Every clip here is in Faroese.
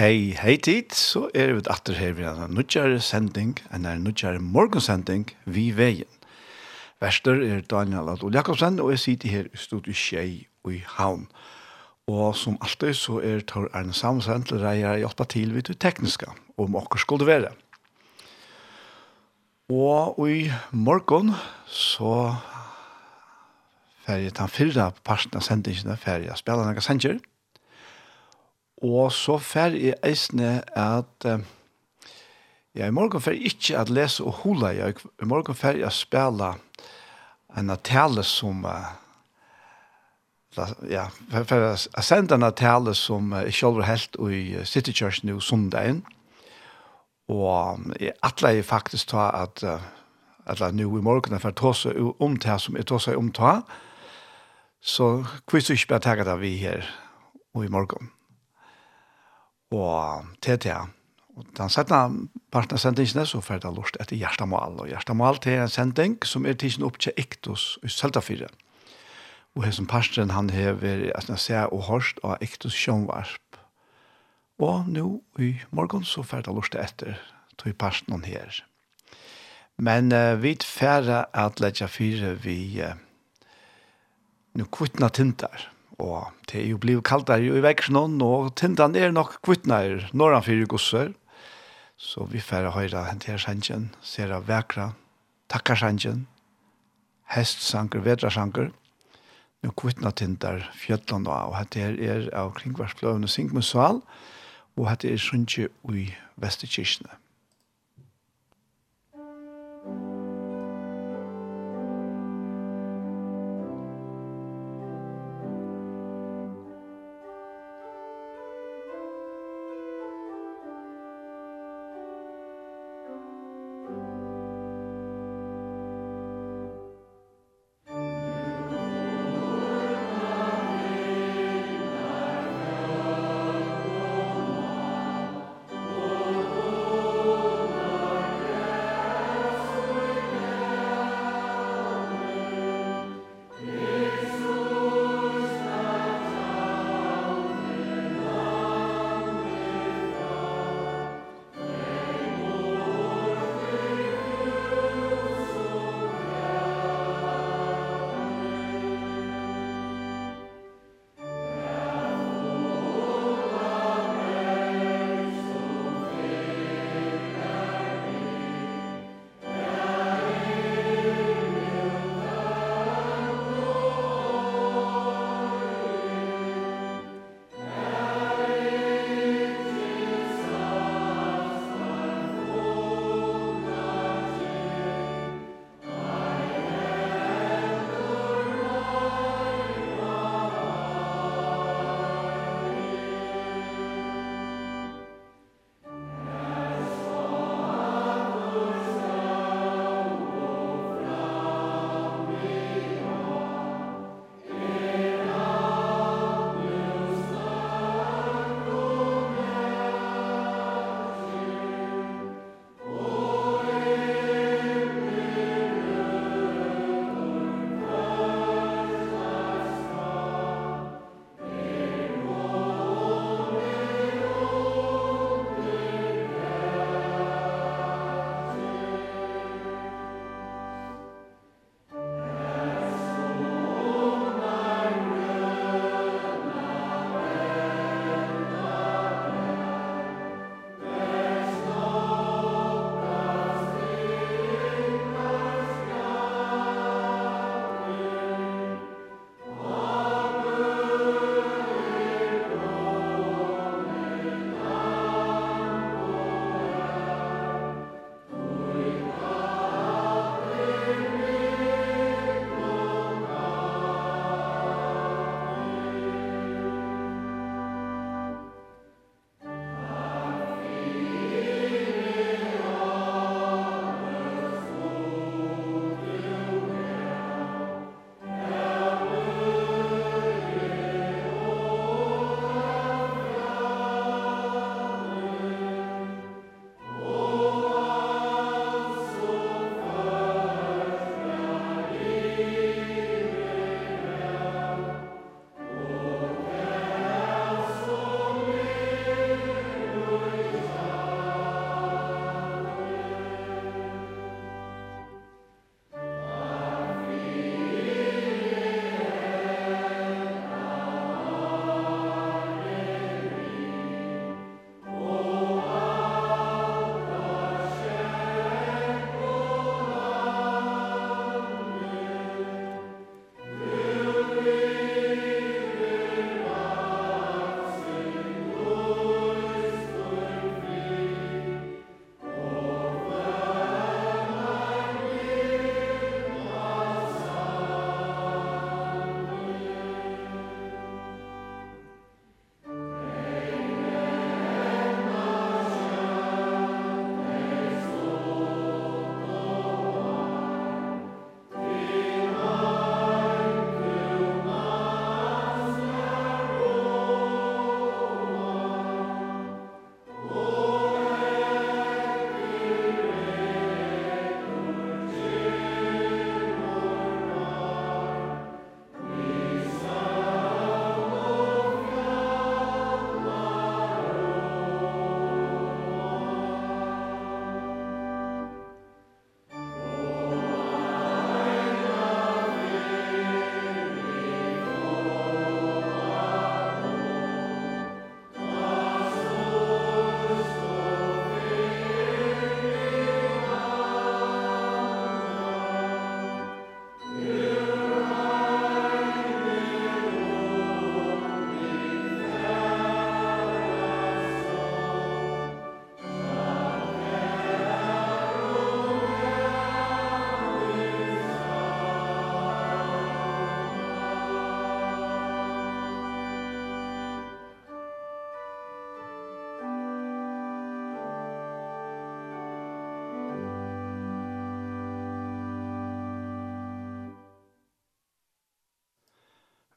Hei, hei tid, så er vi atter her ved en nødgjere sending, en er nødgjere morgensending vi veien. Verster er Daniel Adol Jakobsen, og jeg sitter her i studiet Kjei og i Havn. Og som alltid så er Tor Erne Samsen til reier i åtta til vidt tekniska, om dere skulle være. Og i morgen så ferie den fyrre parten av sendingene, ferie av spillene sender, Og så fer jeg eisne at uh, ja, i morgen fer jeg ikke at lese og hula jeg. I morgen fer jeg spela en tale som uh, ja, fer, fer jeg sende en tale som uh, jeg selv har helt i City Church nå sundagen. Og jeg atle jeg faktisk ta at uh, eller nå i morgen fer ta seg om det som jeg ta seg om ta. Så kviss ikke bare takke det vi her og i morgen og TTA. Og den sette parten av sendingene så får det lort etter Gjerstamal. Og Gjerstamal til en sending som er tidsen opp til Ektos i Seltafire. Og her som parten han hever at jeg ser og hørst av Ektos sjønvarp. Og nå i morgen så får det lort etter tog parten her. Men uh, vi færre at ledja fire vi uh, nå kvittna tintar. Og det er jo blivet kaldere i vekkene, og tintan er nok kvittnær når han fyrir gosser. Så vi færre høyre hentere sangen, ser av vekra, takkar sangen, hestsanker, vedrasanker. Nå kvittna tindar fjøtland og hette er av kringvarsbløvende syngmusval, og hette er sunnkje i Vestekirkene.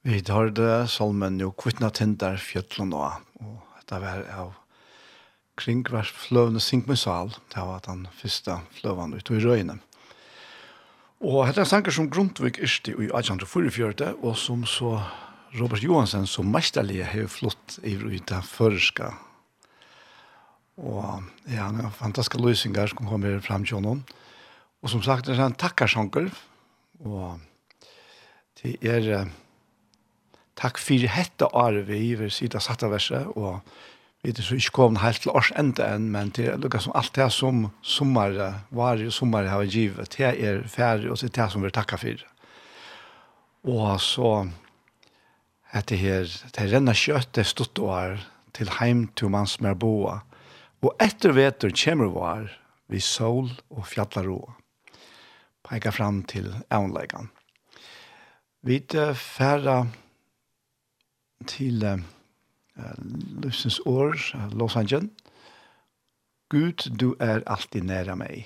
Vi tar det salmen jo kvittna tindar fjötlun og og dette var av kring vers fløvne sink med sal, det var den første fløvene ut i røyene. Og dette er sanger som Grundtvig Irsti i 1844, og som så Robert Johansen som mesterlig har flott i røyta føreska. Og ja, han har fantastiske løsninger som kommer frem til honom. Og som sagt, det er en takkarsanker, og det er Takk fyrir hetta året vi, vi sida satta verset, og vi er så ikke kommet helt til års enda enn, men det er lukka som alt det som sommer, varer sommer har givet, det er ferdig, og det er det som vi takka fyrir. Og så, det her, det renner kjøtt, det stått år, til heim til man som er boa, og etter vetur kommer var, vi sol og fjallar ro. Pekar fram til avnleggan. Vi færa til uh, Løsens år, Los Angeles. Gud, du er alltid nære meg.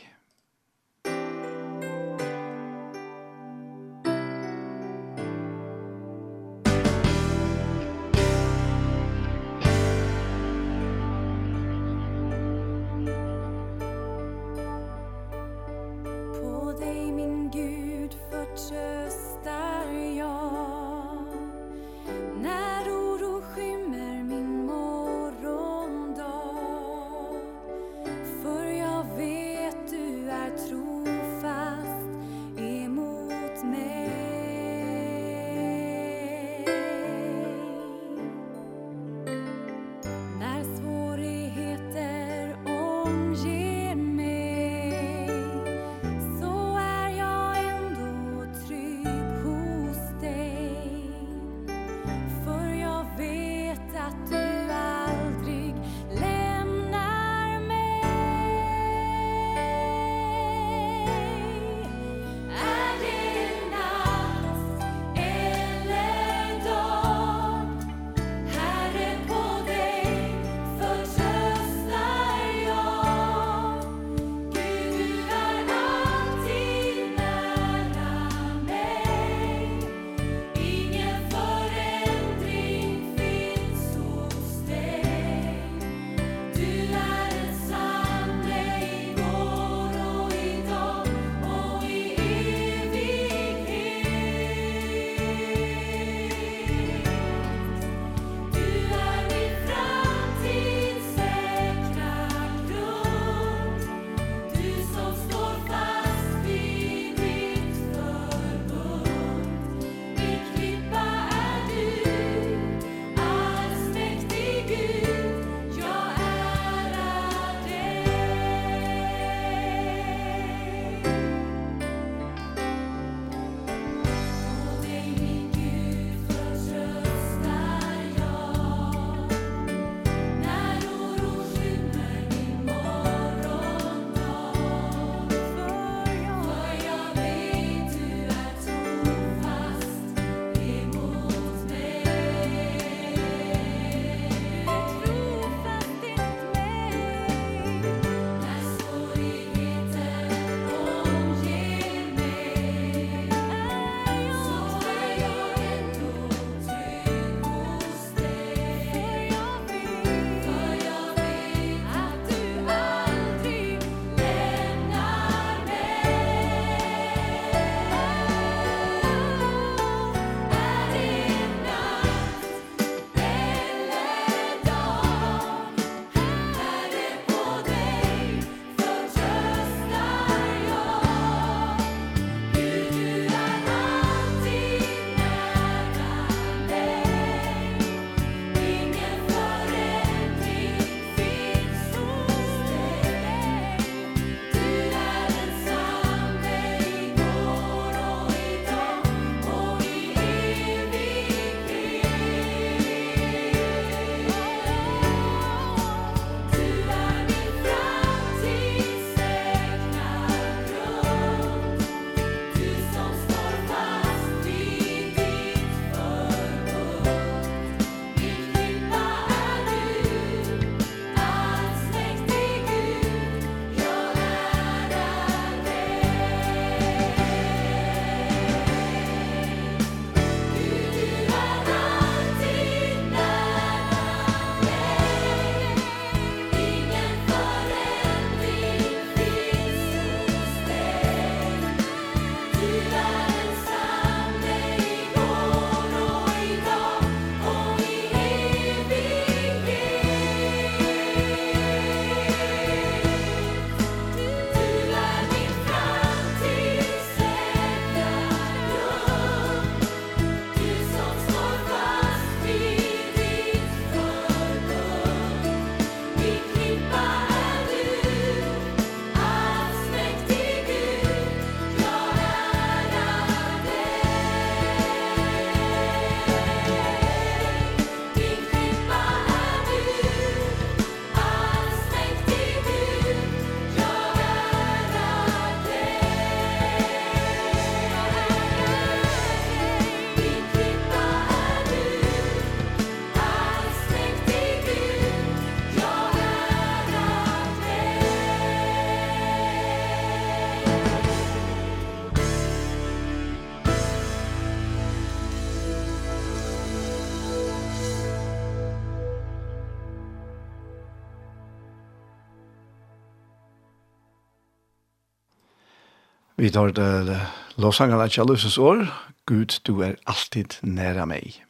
Vi tar det lovsangene av Kjallusens år, Gud, du er alltid nære meg.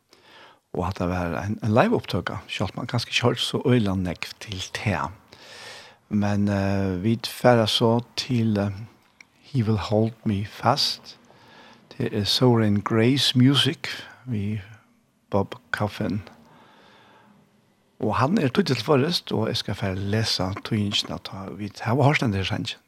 Og at det var en, en live opptøkka, selv man kanskje kjørt så øyland nekv til te. Men uh, vi færre så til uh, He Will Hold Me Fast. Det er Soren Grace Music, vi Bob Coffin. Og han er tøyt til forrest, og jeg skal færre lese tøyngene Vi har hørt den der det sannsyn.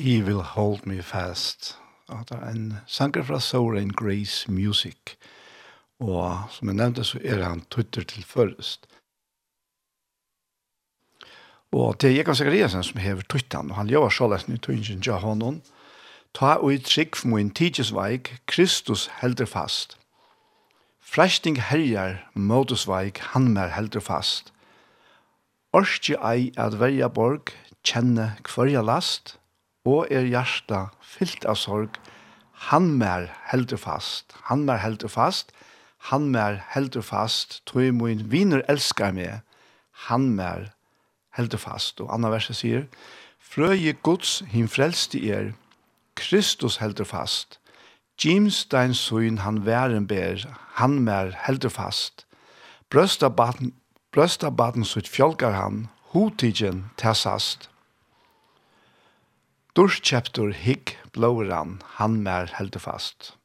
He Will Hold Me Fast. Og det er en sanger fra Soren Grace Music. Og som jeg nevnte, så er han tutter til først. Og det er Jekon Zakariasen som hever tuttan, og han gjør så lesen i tuttingen til honom. Ta og i trygg for min tidsveik, Kristus helder fast. Fresting herjar, modusveik, han mer helder fast. Orski ei at verja borg, kjenne kvarja last – og er hjärsta fyllt av sorg, han mer heldur fast, han mer heldur fast, han mer heldur fast, tog min viner elskar meg, han mer heldur fast. Og anna verset sier, Frøye Guds him frelste er, Kristus heldur fast, James dein søyn han væren ber, han mer heldur fast, Brøsta baden, brøsta baden sutt fjolkar han, hotigen tessast, Dorskjeptor higg blåran, han mer heldur fast.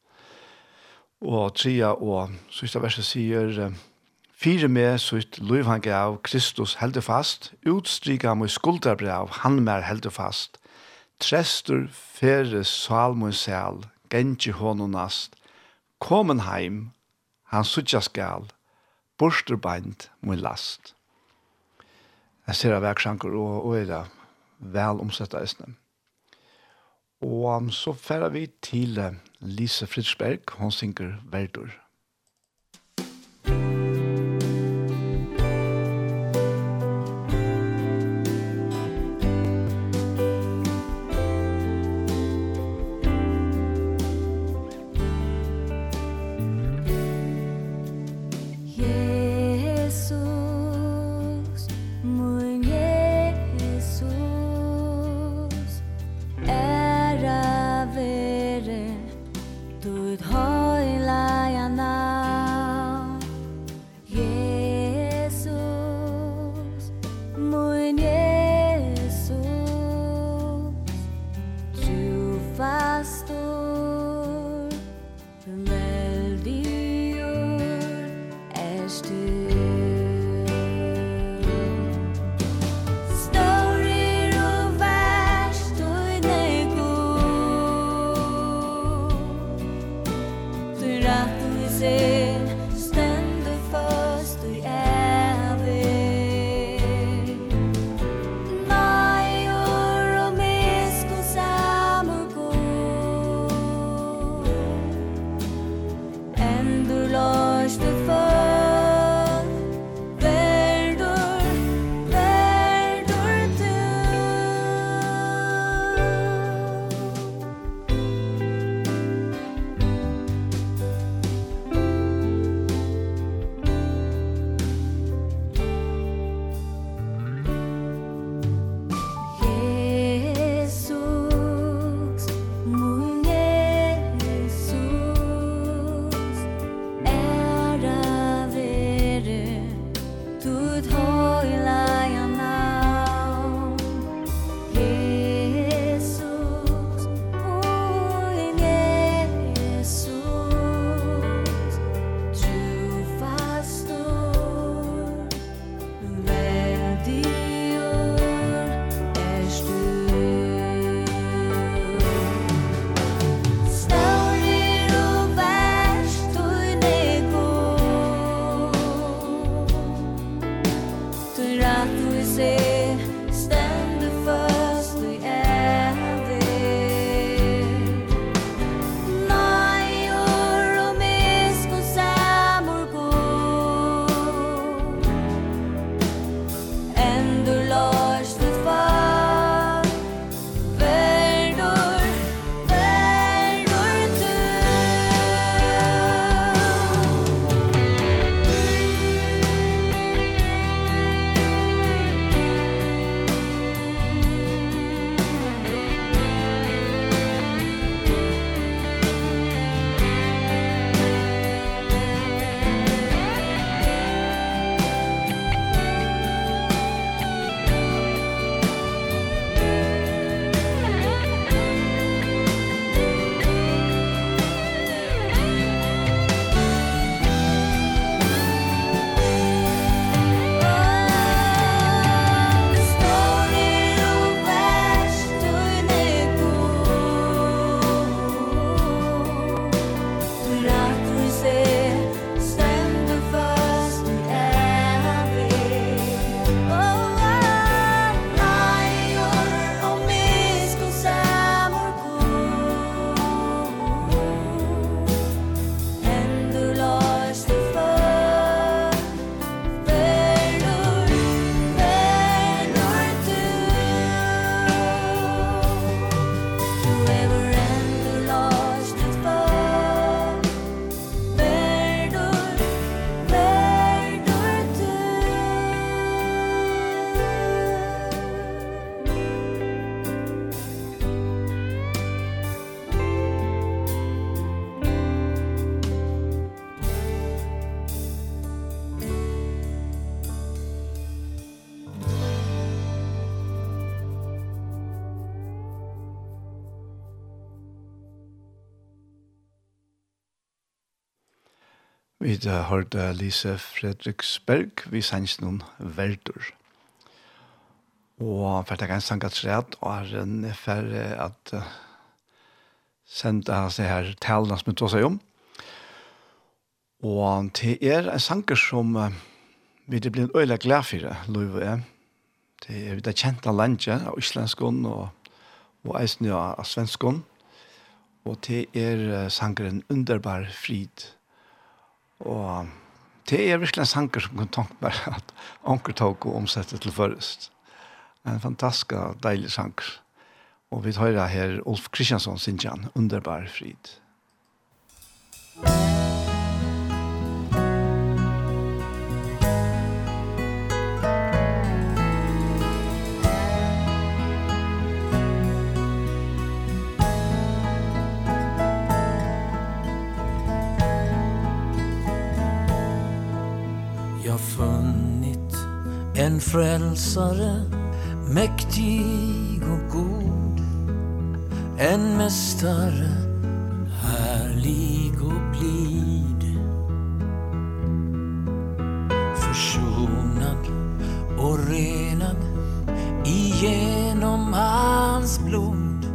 Og tria og sista verset sier, Fyre med sitt liv han gav, Kristus heldur fast, utstryka mot skuldarbrev, han mer heldur fast. Trestur fere salmon sel, gengi hononast, komen heim, han suttja skal, borsterbeint mot last. Jeg ser av verksanker og, og er det vel omsett av Og så færer vi til Lise Fridsberg, hon synker Verdor. vi har hørt Lise Fredriksberg, vi sanns noen verdur. Og for det er en sang at sred, og er en for at uh, senda seg her talene som vi tog seg om. Og det er en sanger som uh, vi er blitt øyelig glad for, lov og jeg. Det er det kjente landet av islenskån og, og eisen av svenskån. Og det er uh, sangeren Underbar Frid. Og det er virkelig en sanger som kan tanke meg at anker tok og omsette til først. En fantastisk deilig sanger. Og vi tar her Ulf Kristiansson sin kjern, Underbar frid. Underbar frid. En frälsare, mäktig och god. En mästare, härlig och blid. Försonad och renad Igenom hans blod.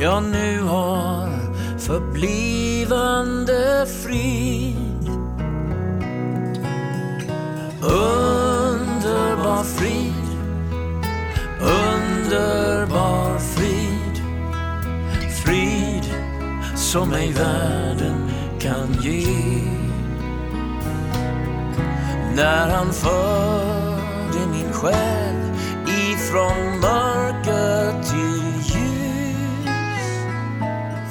Jag nu har förblivande frid. Oh underbar frid. Underbar frid. Frid som ej världen kan ge När han förde min själ Ifrån mörker till ljus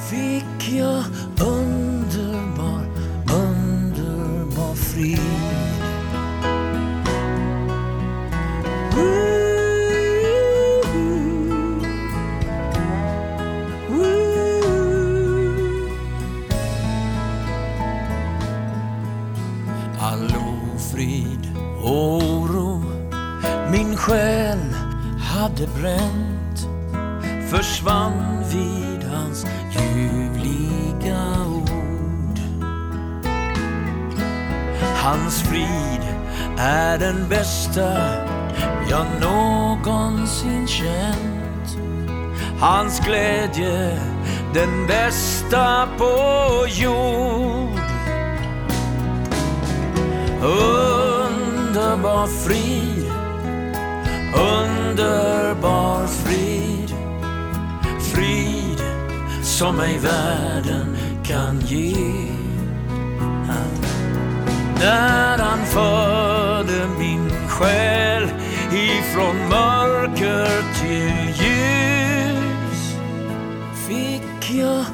Fick jag underbar själ hade bränt Försvann vid hans ljuvliga ord. Hans frid är den bästa jag någonsin känt. Hans glädje den bästa på jord. Underbar frid Underbar frid. Frid som ej världen kan ge. När han förde min själ Ifrån mörker till ljus Fick jag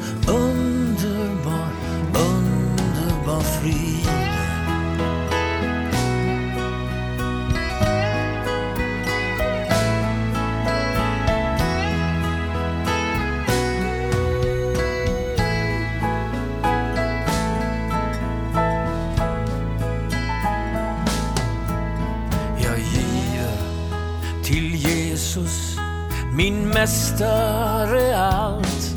mästare allt.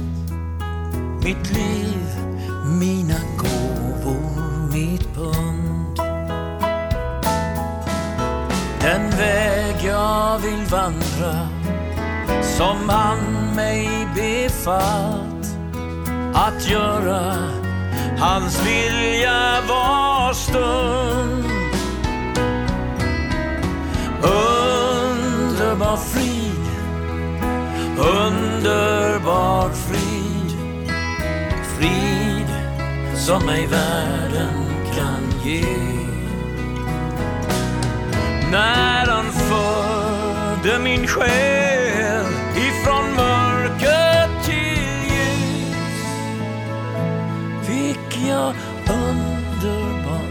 Mitt liv, mina gåvor, mitt pund. Den väg jag vill vandra Som han mig befallt Att göra hans vilja var stund. Underbar fri underbar frid Frid som ej världen kan ge. När han förde min själ Ifrån mörker till ljus Fick jag underbar,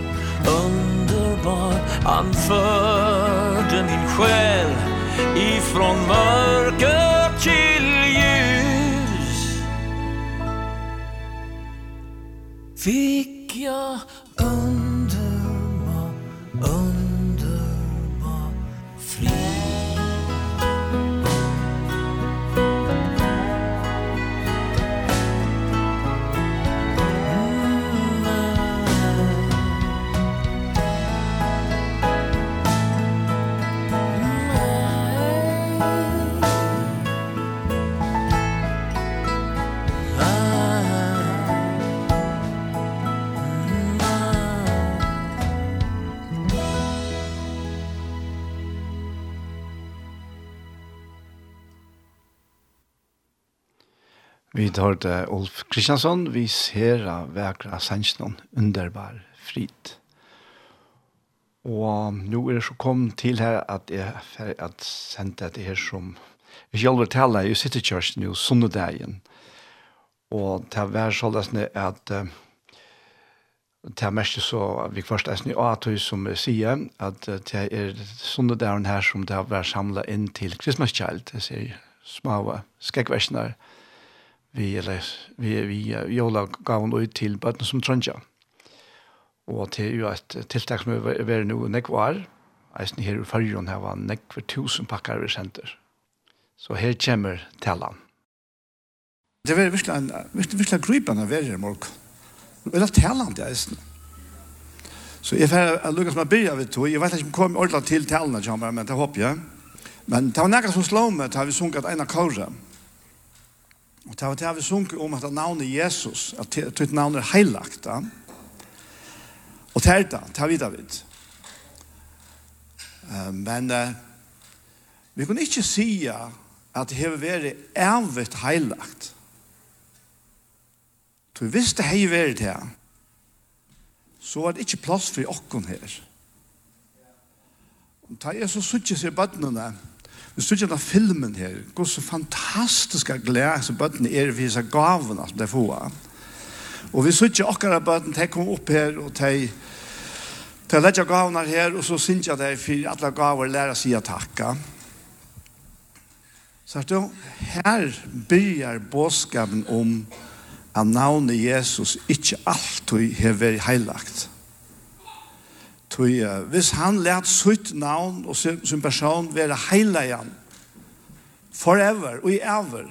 underbar. Han förde min själ Ifrån mörker til ljus Fick jag det hørte Ulf Kristiansson, vi ser av vekra sannsjonen underbar frit. Og nå er det så kom til her at jeg er at sendte det her som vi selv taler i kjørsten Church nå, sunnedagen. Og det var sånn at det er mest så vi først er snitt at vi som sier at det er sunnedagen her som det har vært samlet inn til Christmas Child, det sier små skrekkversjoner vi eller vi vi jola gaven ut til bøtten som trønja. Og til jo et tiltak som er vært nå nekk var, eisen her i fargen her var nekk for tusen pakkar vi senter. Så her kommer talan. Det var virkelig en virkelig, virkelig gripende verre i morgen. Det er talan til eisen. Så jeg får lukke som jeg begynner ved to. Jeg vet ikke om jeg kommer ordentlig til talene, men det håper jeg. Men det var nekka som slå meg, til har vi sunket en av kåret. Og det var det vi sunket om at navnet Jesus, at det navnet er heilagt. Og det er det, det er vi da vidt. Men vi kunne ikke si at det har vært evigt heilagt. Så hvis det har vært det, så var det ikke plass for åkken her. Og da Jesus suttet seg i bøttene, Vi stod ikke filmen her, hvor så fantastiske glede som bøttene er for disse gavene som de får. Og vi stod ikke akkurat bøttene, de kommer opp her, og de, de legger gavene her, og så synes jeg de for alle gaver lærer seg å takke. Så du, her begynner båtskapen om at navnet Jesus ikke alltid har vært heilagt. Tui, uh, hvis han let sitt navn og sin, sin person være heilajan, forever og i ever,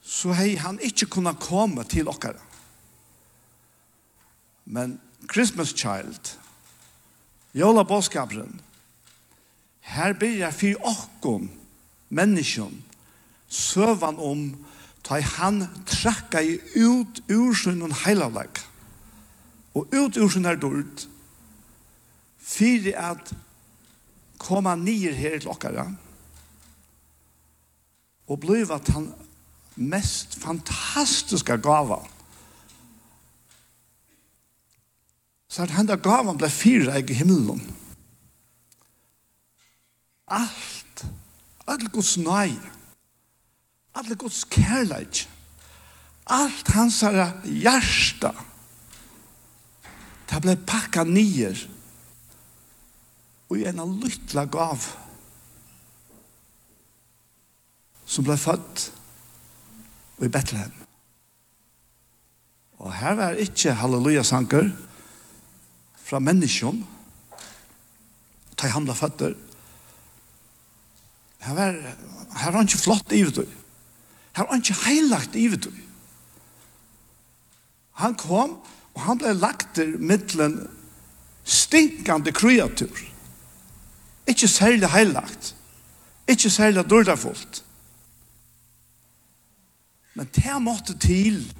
så har han ikke kunnet komme til dere. Men Christmas Child, Jola boskapren. her blir jeg fyr okkom menneskjon, søvan om ta han trakka i ut ur sin heilalag, og ut ur sin her Fyrir at koma nir her til okkara og bliva han mest fantastiska gava så at henda gava blei fyra i himmelen Alt, all Guds nøy all Guds kærleik alt hans herra hjarta det blei pakka nir og en en lytla gav som ble født i Bethlehem. Og her var ikke halleluja-sanker fra menneskjom, ta i hamla føtter. Her var, her var ikke flott ivetøy. Her var ikke heilagt ivetøy. Han kom, og han ble lagt til middelen stinkande kreatur. Ikke særlig heilagt. Ikke særlig dårdafullt. Men det måtte til.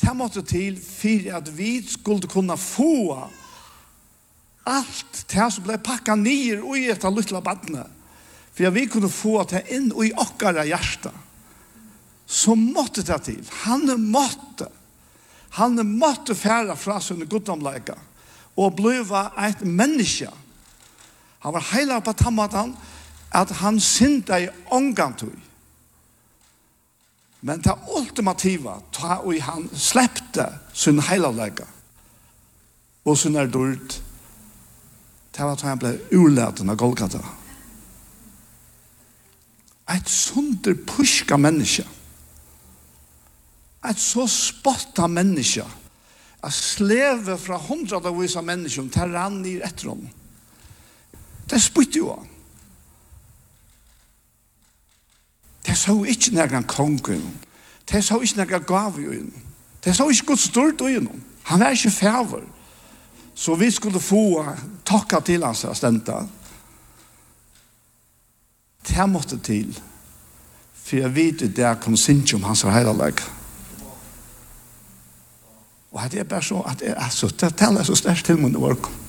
Det måtte til for at vi skulle kunne få alt det som ble pakka nir i et av luttla badene, For at vi kunne få det inn i okkara hjärsta. Så måtte det til. Han måtte. Han måtte fære fra sin guddomleika og bliva et menneske Han var heilig på tammatan at han synda i ångantøy. Men det ultimativa, ta og han släppte sin heilavleika og sin er dyrt, det var at han ble urleten av Golgata. Et sunder puska menneske, et så spotta menneske, a sleve fra hundra av vise menneske, terrann i etter honom Det spytte jo han. Det så ikke nærkene kongen. Det så ikke nærkene gav jo innom. Det så ikke godt stort jo innom. Han er ikke fæver. Så vi skulle få takka til hans stenta. Det måtte til. For jeg vet at det er kom sinnsjø om hans heilalag. Og det er bare så at jeg, altså, det taler så størst til min orkom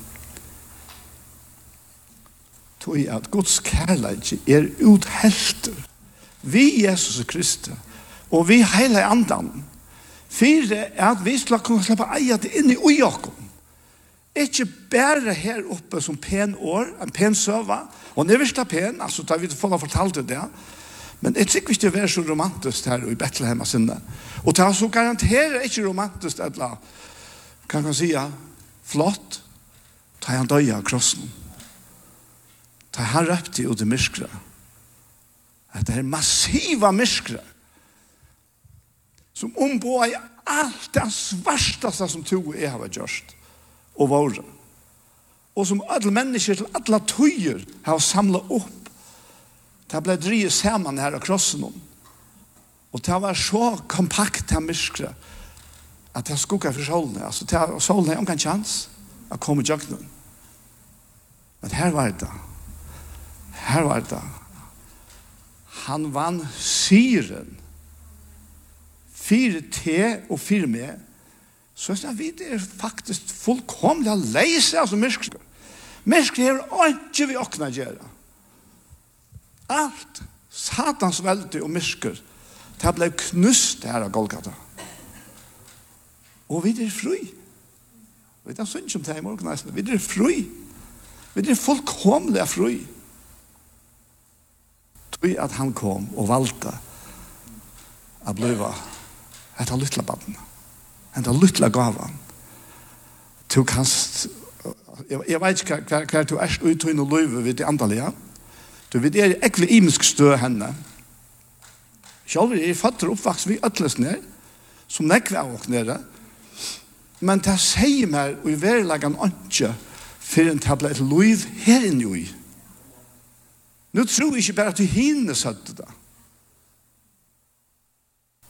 tog at Guds kærleik er uthelter vi Jesus Kristus og vi heile andan fyrir at vi skal kunne slippe eia det inn i ujakom ikke bare her oppe som pen år en pen søva og neversta pen altså da vi får fortalt det men jeg tykker ikke det er så romantisk her i Bethlehem og sinne og det er så garanterer ikke romantisk eller kan man si flott ta han døye av krossen Ta han røpte ut i myskra. At det er massiva myskra. Som omboa i alt det svartaste som to og jeg har gjørst. Og våre. Og som alle mennesker til alle tøyer har samlet opp. Det ble drivet sammen her av krossen om. Og det var så kompakt det myskra at det skukket for solen. Altså, det, solen har en chans å komme i jøkkenen. Men her var det da her var det. Han vann syren. fire te og fire med. Så jeg vi det er faktisk fullkomlig å leise altså mysker. Mysker er ikke vi åkna gjøre. Alt satans velde og mysker det ble knust her av Golgata. Og vi er fri. Vi er synd som det er i morgen. Vi er fri. Vi er fullkomlig fri i at han kom og valgte at bliva etter lytla baden. Etter lytla gavan. Du kanst jeg, jeg vet ikke hva, hva du er ute i noe løyve ved det andalige. Du vet, jeg er ikke imensk stø henne. Selv er jeg fatter oppvaks vi øtles ned, som nekve av oss nede. Men det sier meg, og i verilagen ikke, for en tablet løyv her inne i. Nu tror jeg ikke bare at du hinner søtte det.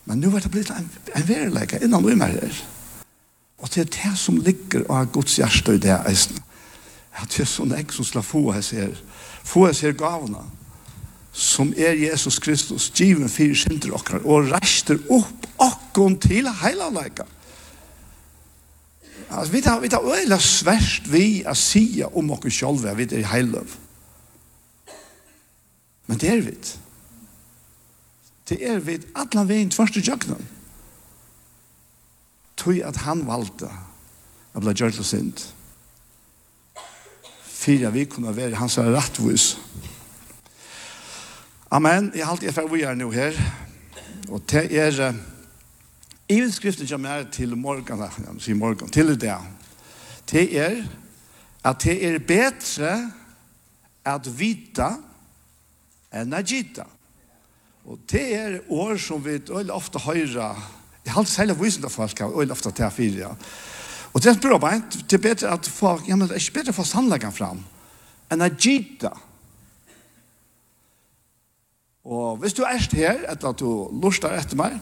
Men nu er det blitt en, en verilegge innan vi mer her. Og det er det som ligger av Guds hjerte i det eisen. At det er sånn jeg som skal få oss her. Få oss her gavene som er Jesus Kristus, given fire synder okkar, og reister opp okkon til heilalega. Altså, vi tar, vi tar øyla sverst vi a sia om okkar sjolva, vi er heiløv. Men det er vi. Det er vi alle veien tvørste jøknen. Tøy at han valgte å bli gjørt og sint. Fyra vi kunne være hans rettvis. Amen. Jeg har alltid er ferdig vi er nå her. Og det er uh, i skriften som er til morgen, jeg si morgen, til i dag. Det er at det er bedre at vita enn a gita. Og det er år som vi øyla ofte høyra, jeg har alltid særlig visende folk av øyla ofte til fire, ja. Og det er bra beint, det er bedre at folk, ja, men det er ikke bedre å få sannleggen fram, enn Najita. Og hvis du er her, etter at du lurer etter meg,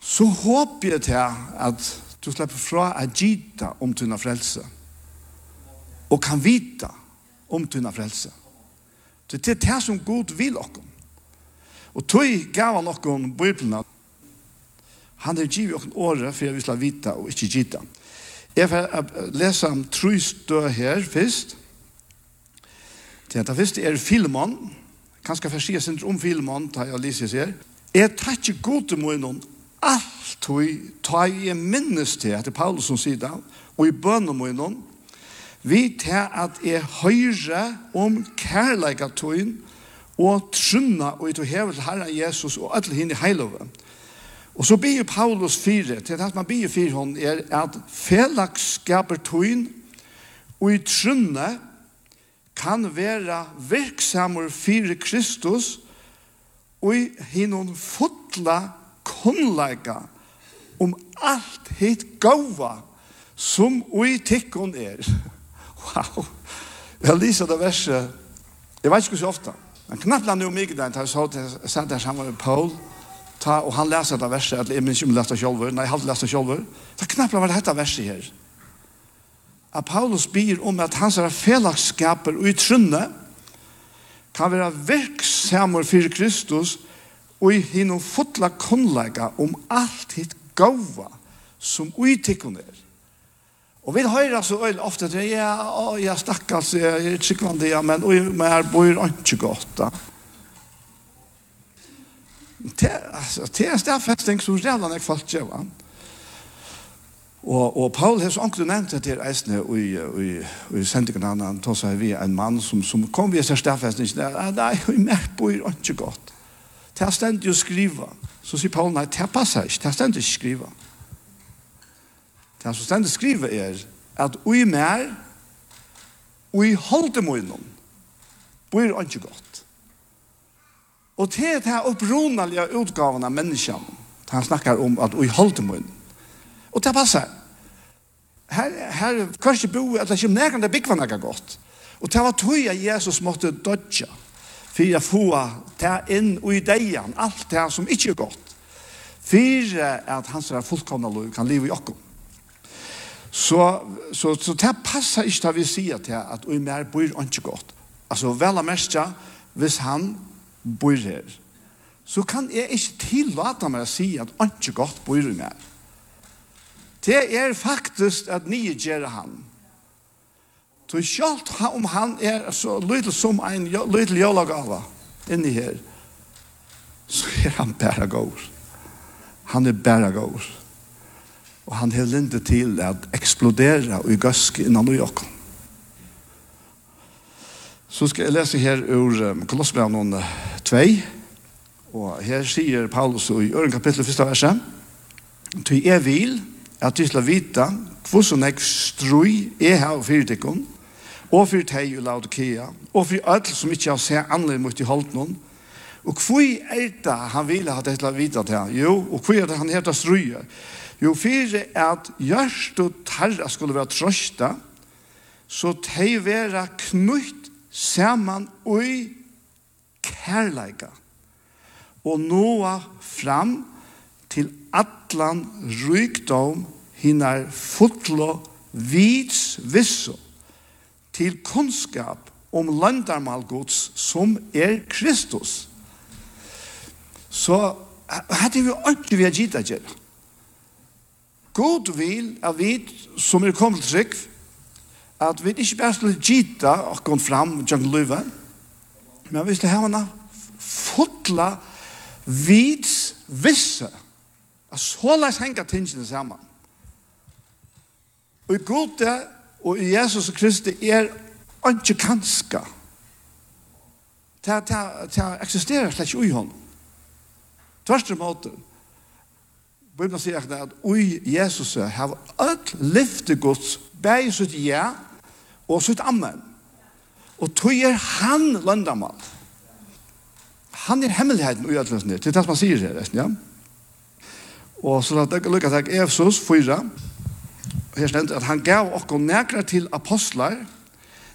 så håper jeg til at du slipper fra Ajita om tunna frelse, og kan vita om tunna frelse. Så det er det som Gud vil okkom. Og tog gav han okkom bøyblina. Han er givet okkom året for jeg vil slå vita og ikke gita. Jeg får lese om tru stø her først. Det er det første er filmen. Kanskje jeg får si sin om filmen, da jeg lyser seg. Jeg tar ikke god til meg noen alt tog tar jeg minnes til, etter Paulus som sier det, og i bønnen meg noen, vi tar at jeg høyre om kærleikatøyen og trunna og til hever til Herren Jesus og alle henne i. Og så byr Paulus fire, til at man blir fire hon er at felagskapertøyen og i trunna kan være virksamur fire Kristus og i henne fotla kunnleika om alt hitt gava som ui tikkun er. Wow. Jeg lyser det verset. Jeg vet ikke så ofte. Men knappt landet jo mye der, da jeg så til jeg sa det sammen med Paul, ta, og han leser det verset, at jeg minns ikke om lest det selv, nei, jeg har ikke lest det selv, så knappt landet var det dette verset her. At Paulus byr om at hans er felagskaper og i trunne, kan være virksamer for Kristus, og i hinnom fotla kunnlega om alt hitt gava som uittikkun er Og vi hører så øyne ofte til, ja, å, jeg stakkars, jeg er tryggvande, ja, men oi, men her bor ikke godt, da. Det altså, det er stedfesting som redan er kvalt djeva. Og, og Paul har så ångte nevnt det til eisene i, i, i sendingen han, han tog seg vi en mann som, som kom ved seg stedfesting, nei, vi mer bor ikke godt. Det er stendig å skrive. Så sier Paul, nei, det passer ikke, det er stendig å skrive. Nei Det som stendet skriver er at ui mer, ui holde munnen, bor ikke godt. Og til det her opprunalige utgaven av menneskene, han snakker om at ui holde munnen. Og det passer. Her, her kanskje bo, at det kommer nærkende bygva nærkende godt. Og det var tog at Jesus måtte dodja, for å få det inn i deian, alt det som ikke er godt. For at hans er fullkomna lov kan leve i okkom. Så, så, så det passer ikke da vi sier til at vi mer bor ikke godt. Altså vel og mest ja, hvis han bor her, så kan jeg ikke tillate meg å si at ikke godt bor i mer. Det er faktisk at nye gjør han. Så kjalt om han er så lydel som en lydel jølagava inni her, så er han bare gård. Han er bare gård. Og han har lindet til at eksplodera i gøsk innan og jokk. Så skal jeg lese her ur Kolossbrevet 2. Og her sier Paulus i øren kapittel 1. verset. «Ty er vil at du skal vite hvordan jeg strøy er her og fyrtikken, og for deg i Laodikea, og for alle som ikke har sett annerledes mot i holdt noen. Og hvor er det han vil ha det til å vite til? Jo, og hvor er det han heter strøyer? Jo, fyrir at gjørst og tarra skulle være trøsta, så tei vera knutt saman ui kærleika. Og noa fram til atlan rykdom hinnar fotlo vits visso til kunnskap om landarmalgods som er Kristus. Så hadde vi ordentlig vi har gitt God vil at vi som er kommet til trygg, at vi ikke bare skulle gita og gå fram og gjøre løyve, men vi skulle ha henne fotla vids visse, at så la oss henge tingene sammen. Og i god det, og i Jesus Kristi er ikke kanska. Det eksisterer slett ikke i hånden. Tvørste måten. Bibelen sier at ui Jesus har alt lyfte Guds bæg sitt ja og sitt amen. Og tog er han løndamal. Han er hemmeligheten ui atlas Det er det man sier her, ja. Og så la dere lukke til Efsos 4. Her stendt at han gav okko nekrar til apostlar,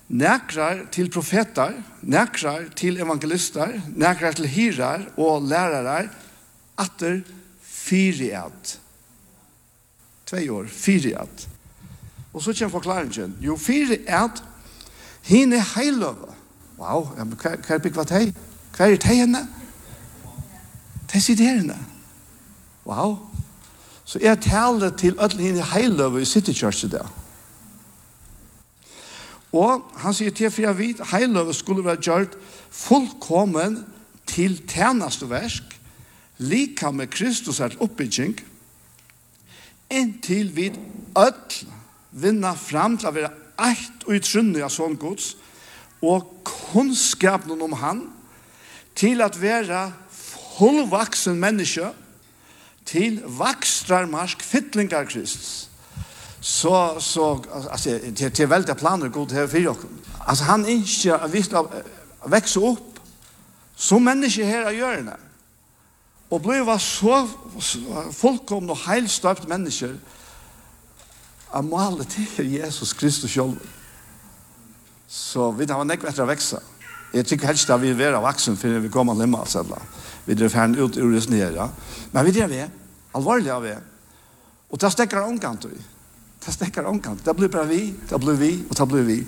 nekrar til profetar, nekrar til evangelister, nekrar til hirar og lærarar, atter Fyri at. Tvei år, fyri at. Og så kommer forklaringen. Jo, fyri at er heiløve. Wow, ja, men hva er bygg hva teg? Hva er teg henne? Teg sitter her henne. Wow. Så jeg taler til alle henne heiløve i City Church i dag. Og han sier til for jeg vet, heiløve skulle være gjort fullkommen til tjeneste versk, lika med Kristus er oppbygging, inntil vi ødel vinna fram til å være eit og utrunnig av sånn gods, og kunnskapen om han, til at være fullvaksen menneske, til vakstrar marsk fytlingar Kristus. Så, så, altså, til, til veldig planer god her for dere. Altså, han ønsker at vi skal vekse opp som menneske her av hjørnet og bliva så fullkomne og heilstøpt mennesker av malet til Jesus Kristus selv. Så vi har nekk etter å vekse. Jeg tykker helst at vi er vera vaksen før vi kommer hjemme og selv. Vi drar ferdig ut ur det nere. Men vi drar vi, alvorlig av vi. Og det stekker omkant vi. Det stekker omkant. Det blir bare vi, det blir vi, og det blir vi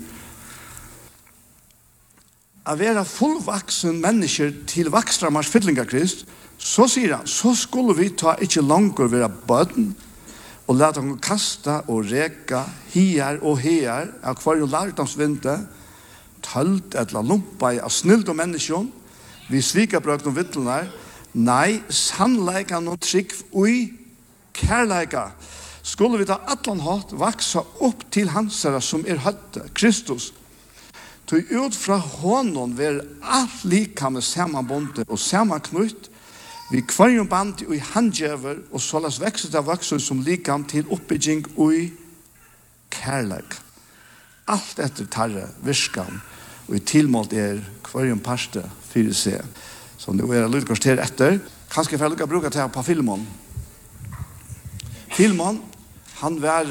å være fullvaksen mennesker til vakstra mars Krist, så sier han, så skulle vi ta ikke langer være bøden, og lade dem kasta og reka hier og her av hver jo lærdomsvinte, tølt eller lumpa i av snild og menneskjon, vi svika brøkne og vittlenar, nei, sannleika no trygg ui kærleika, skulle vi ta atlan hatt vaksa opp til hansara som er høtte, Kristus, Tu ut fra honom ver alt lika med samanbonde og samanknutt, vi kvarjum band i handjever og sålas vekset av vakser som likam til oppbygging ui i kærleik. Alt etter tarre virkan og i tilmålt er kvarjum parste fyrir seg. Så nu er det lydkvarter etter. Kanskje for jeg lukka bruka til på filmen. Filmen, han var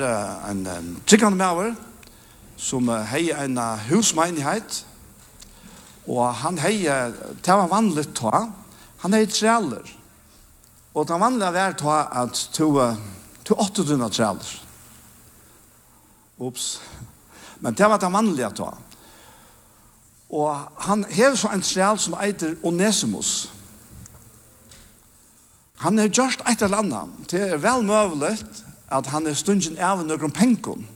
en, en trikkande maver, som hei en husmeinighet, og han hei, det var vanlig ta, han hei trealer. Og det vanlige var ta at to, to åtte døgnet trealer. Ups. Men det var det vanlige ta. Og han hever så en treal som eiter Onesimus. Han er gjørst et eller annet. Det er vel møvelig at han er stundin av noen penkom.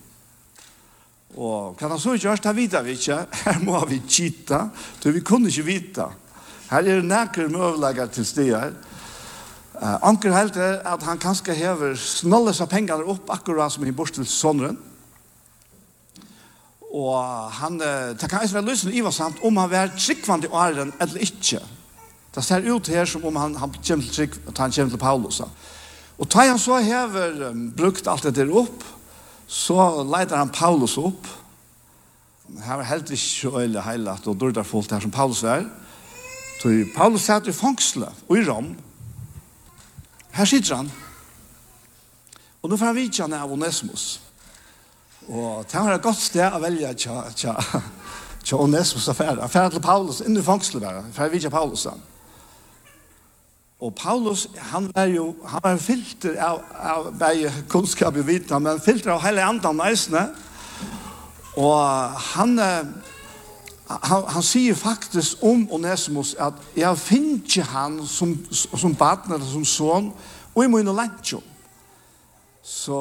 Og hva han så gjørs, det vet vi ikke. Her må vi kjita, for vi kunne ikke vite. Her er nekker møvlegger til stier. Uh, Anker helt er at han kanskje hever snalles av pengene opp akkurat som i bort til sånneren. Og han, uh, det kan ikke være løsende i samt om han var tryggvand i åren eller ikke. Det ser ut her som om han, han kommer til, trygg, han kommer til Paulus. Og da han så hever um, brukt alt det der opp, så leiter han Paulus opp. Her var helt ikke så øyelig heilat og dårlig folk her som Paulus var. Så Paulus satt i fangsle og i Rom. Her sitter han. Og nå får han vite han av Onesmus. Og det var et godt sted å velge tja, tja, tja Onesmus affære. Affære til Paulus, inn i fangsle bare. For jeg vite Paulus han. Og Paulus, han var jo, han var filter av, av bare kunnskap i vita, men filter av hele andan næsene. Og han, han, han sier faktisk om Onesimus at jeg finner ikke han som, som baden eller som son, og jeg må inn og lente jo. Så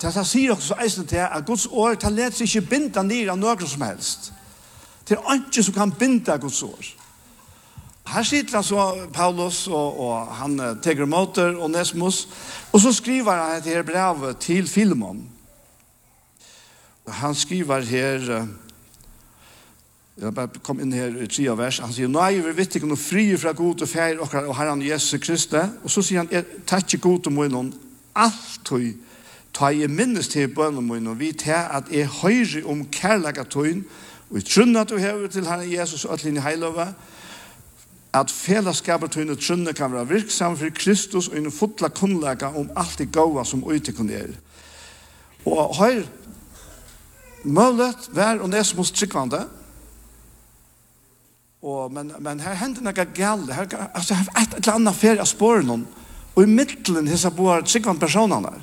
det han sier også eisen til at Guds år, det leder seg ikke binda ned av noe som helst. Det er ikke som kan binda Guds år. Her sitter han så, Paulus, og, og han teker måter, og Nesmus, og så skriver han et her brev til Filmon. Han skriver her, jeg bare kom inn her i tre vers, han sier, «Nei, vi vet ikke noe fri fra god og feir og herren Jesus Kristi», og så sier han, «Takk ikke god og munnen, alt høy, ta i minnes til bønnen munnen, og vi tar at jeg høyre om kærlaget tøyen, og i at du hever til herren Jesus og at dine heiløver, og at fellesskapet til trunne kan være virksom for Kristus og en fotla kunnlega om alt det gode som ute kunne er. Og har mølet vær og nes mot tryggvande, og, men, men her hender noe gale, her, altså, her er et eller annet ferie av spåren og i middelen hessa bor tryggvande personene der.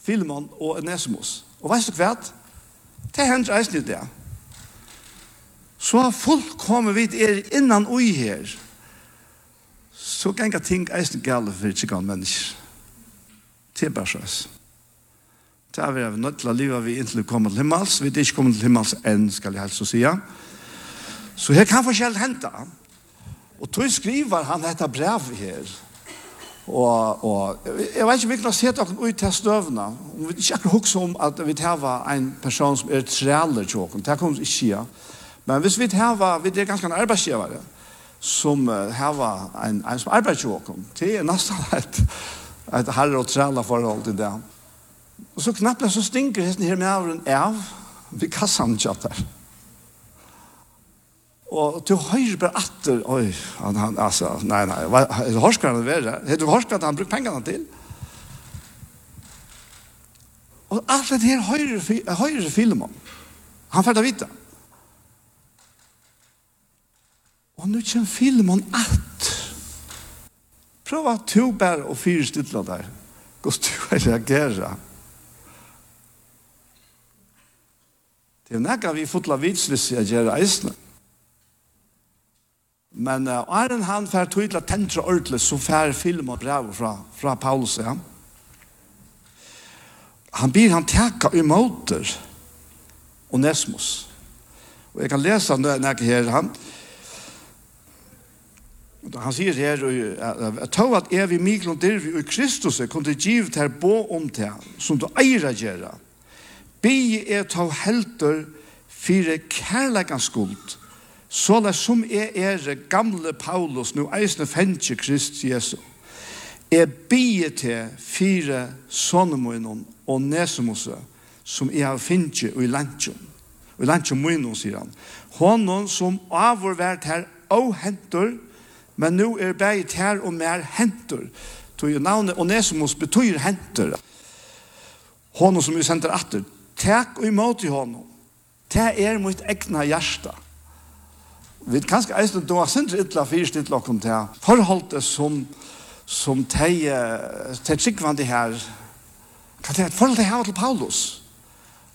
Filmon og Nesmos. Og veist du hva? Det hender eisen i det så fullkommer vi er innan ui her, så ganga ting eisen gale for ikke gale mennesker. Det er bare sånn. Det er vi nødt til å leve vi inntil vi kommer til himmels. Vi er ikke kommet til himmels enn, skal jeg helst å si. Så her kan forskjell hente. Og tog skriver han dette brev her. Og, og jeg vet ikke virkelig å se dere ut til støvene. Vi vi ikke akkurat huske om at vi tar en person som er trealer til dere. Det kommer ikke å Men hvis vi hava, vi er ganske en arbeidsgivare, som hava en, en som arbeidsjåkon, det er nesten et, et herre og træla forhold til det. Og så knappt så stinker hesten her med avren av, vi kassan tjattar. Og du høyre bare atter, oi, han, han, altså, nei, nei, hva, er det horskaren det være? Er det horskaren han bruker pengene til? Og alt det her høyre, høyre filmen, han fært å vite. Og nå kjem filmen at. Prøv at to bære og fire stille der. Gås du er reagere. Det er nekka vi fotla vitsvis i å gjør eisne. Men uh, er en han fær tydelig tentra ordentlig, så fær film og brev fra, fra Paulus, ja. Han blir han tekka imot og Nesmos. Og jeg kan lese han her, han, Han sier her at tog at er vi miklon dirvi og Kristus er til giv her bo om til som du eier gjerra. Bi er tog helter fire kærleikans skuld så det som er er gamle Paulus nu eisne fendtje Krist Jesu. Er bi til fire sonemoinon og nesemose som er fendtje og i lantjum. Og i lantjon moinon sier han. Honon som avvurvert her og hentur Men nu er bæget her og mer hentur. Tog navnet Onesimus betyr hentur. Honom som vi sender atter. Takk og imot i honom. Det er mitt egna hjärsta. Vi kan kanskje eisen då sender ytla fyrst ytla okkom til forholdet som som teg teg tryggvandi her kan teg forhold her til Paulus.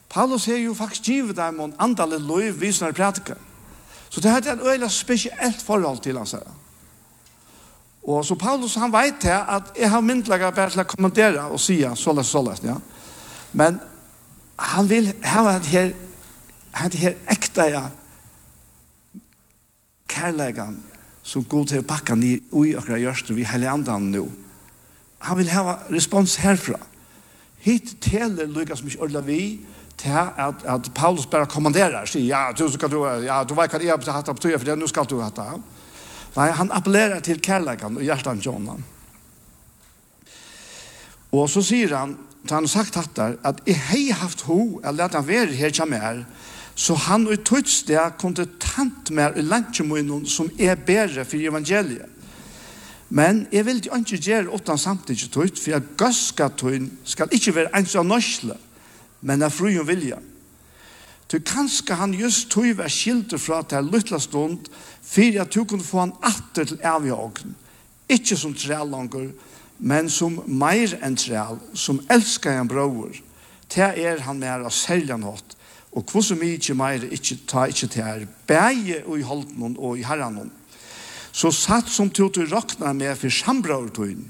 Paulus er jo faktisk givet dem om andalig lov visnar pratika. Så det er et øyla spesielt forhold til hans her. Og så Paulus, han vet til at jeg har myndelaget bare til å kommentere og si såles, såles, ja. Men han vil ha det her, det her ekte, ja, kærleggen, som god til å pakke ni ui akkurat gjørst vi hele andan nå. Han vil ha respons herfra. Hitt teler Lukas mye ordla vi til at, at Paulus bare kommanderer, sier, ja, du skal du, ja, du vet hva jeg har hatt opp tøye, for det, nå skal du hatt av. Nei, han appellerer til kærleikan og hjertan John. Og så sier han, da han sagt hattar, at jeg hei haft ho, eller at han veri her kjem her, så han og tøytsdea kunne tant mer i landkjemunnen som er bedre for evangeliet. Men jeg vil ikke gjøre åttan samtidig tøyt, for jeg gøska tøyn skal ikke være ens av norsle, men av frugen vilja. vilja. Du kanskje han just tog vær skilte fra til lytla stund, for at du kunne få han atter til evig. Ikke som trell langer, men som meir enn trell, som elskar en bror. Det er han mer av seljan hatt, og hvor så mye meir ikke, ta ikke til her, bæge og i holden og i herren. Så satt som til du raknar med for sambrortøyen,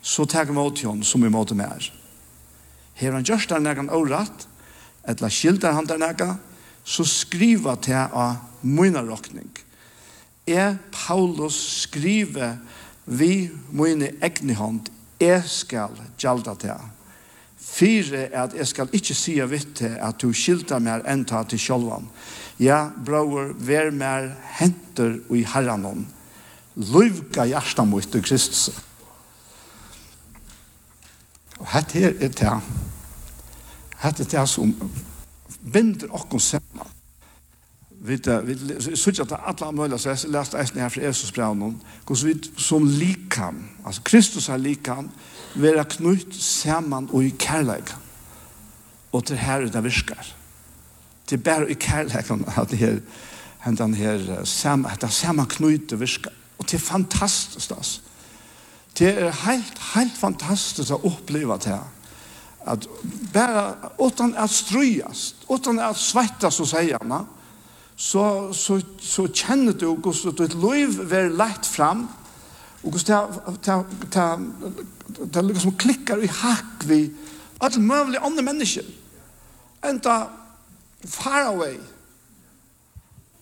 så tar jeg mot henne som vi måtte mer. Her han gjørst der når året, eller skildar han der nega, så skriva til av mine råkning. Jeg, Paulus, skriver vi mine egne hånd, jeg skal gjalda til. Fyre er at jeg skal ikke si vitt at du skildar mer enn ta til sjolvan. Ja, bror, vær mer henter og i herranon. Løyvka hjertan mot Kristus. Og hette her er det Hette det som binder okkur saman. Vi sørger at alle mulige, så jeg leste eisen her fra Jesus brevnen, hvordan vi som likan, altså Kristus er likam, vera knytt saman og i kærleik. Og til her det virkar. Det er bare i kærleik, at det her, hendan her, sam, at det saman knytt virkar. Og det er fantastisk, altså. Det er helt, helt fantastisk å oppleva det her att bare utan att ströjas, utan att svettas så säger man så så så känner du hvordan ditt liv väl lagt fram och så ta ta ta det lukkar som klickar i hack vi alle mulige andre mennesker. Enda far away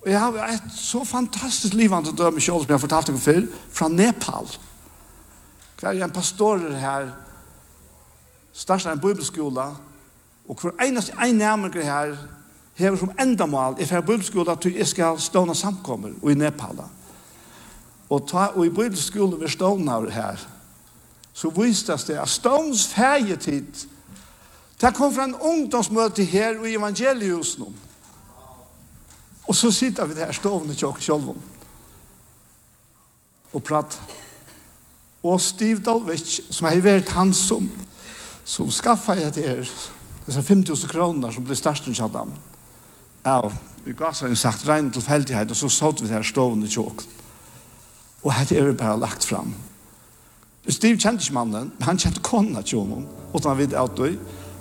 Og jeg har et så fantastisk liv han til dømme kjøl som jeg har fortalt dere før, fra Nepal. Hver er en pastor her starta en bibelskola, og hver eneste einnæmninger her hever som endamal i fer bibelskola til jeg skal stående samkommer og i Nepal. Og, ta, og i bibelskola vi stående her, så vistes det at stånds fegetid, det kom fra en ungdomsmøte her i evangeliusen. Og så sitter vi der stående tjokk selv og prater. Og Steve Dalvich, som har vært han som Så skaffade jeg til er disse 5000 kroner som ble størst enn Shaddam. Ja, vi gav seg en sagt regn til feldighet, og så såg vi det här stående i tjåk. Och här är vi bare lagt fram. Steve kjente ikke mannen, men han kjente kona till honom. Och han vid att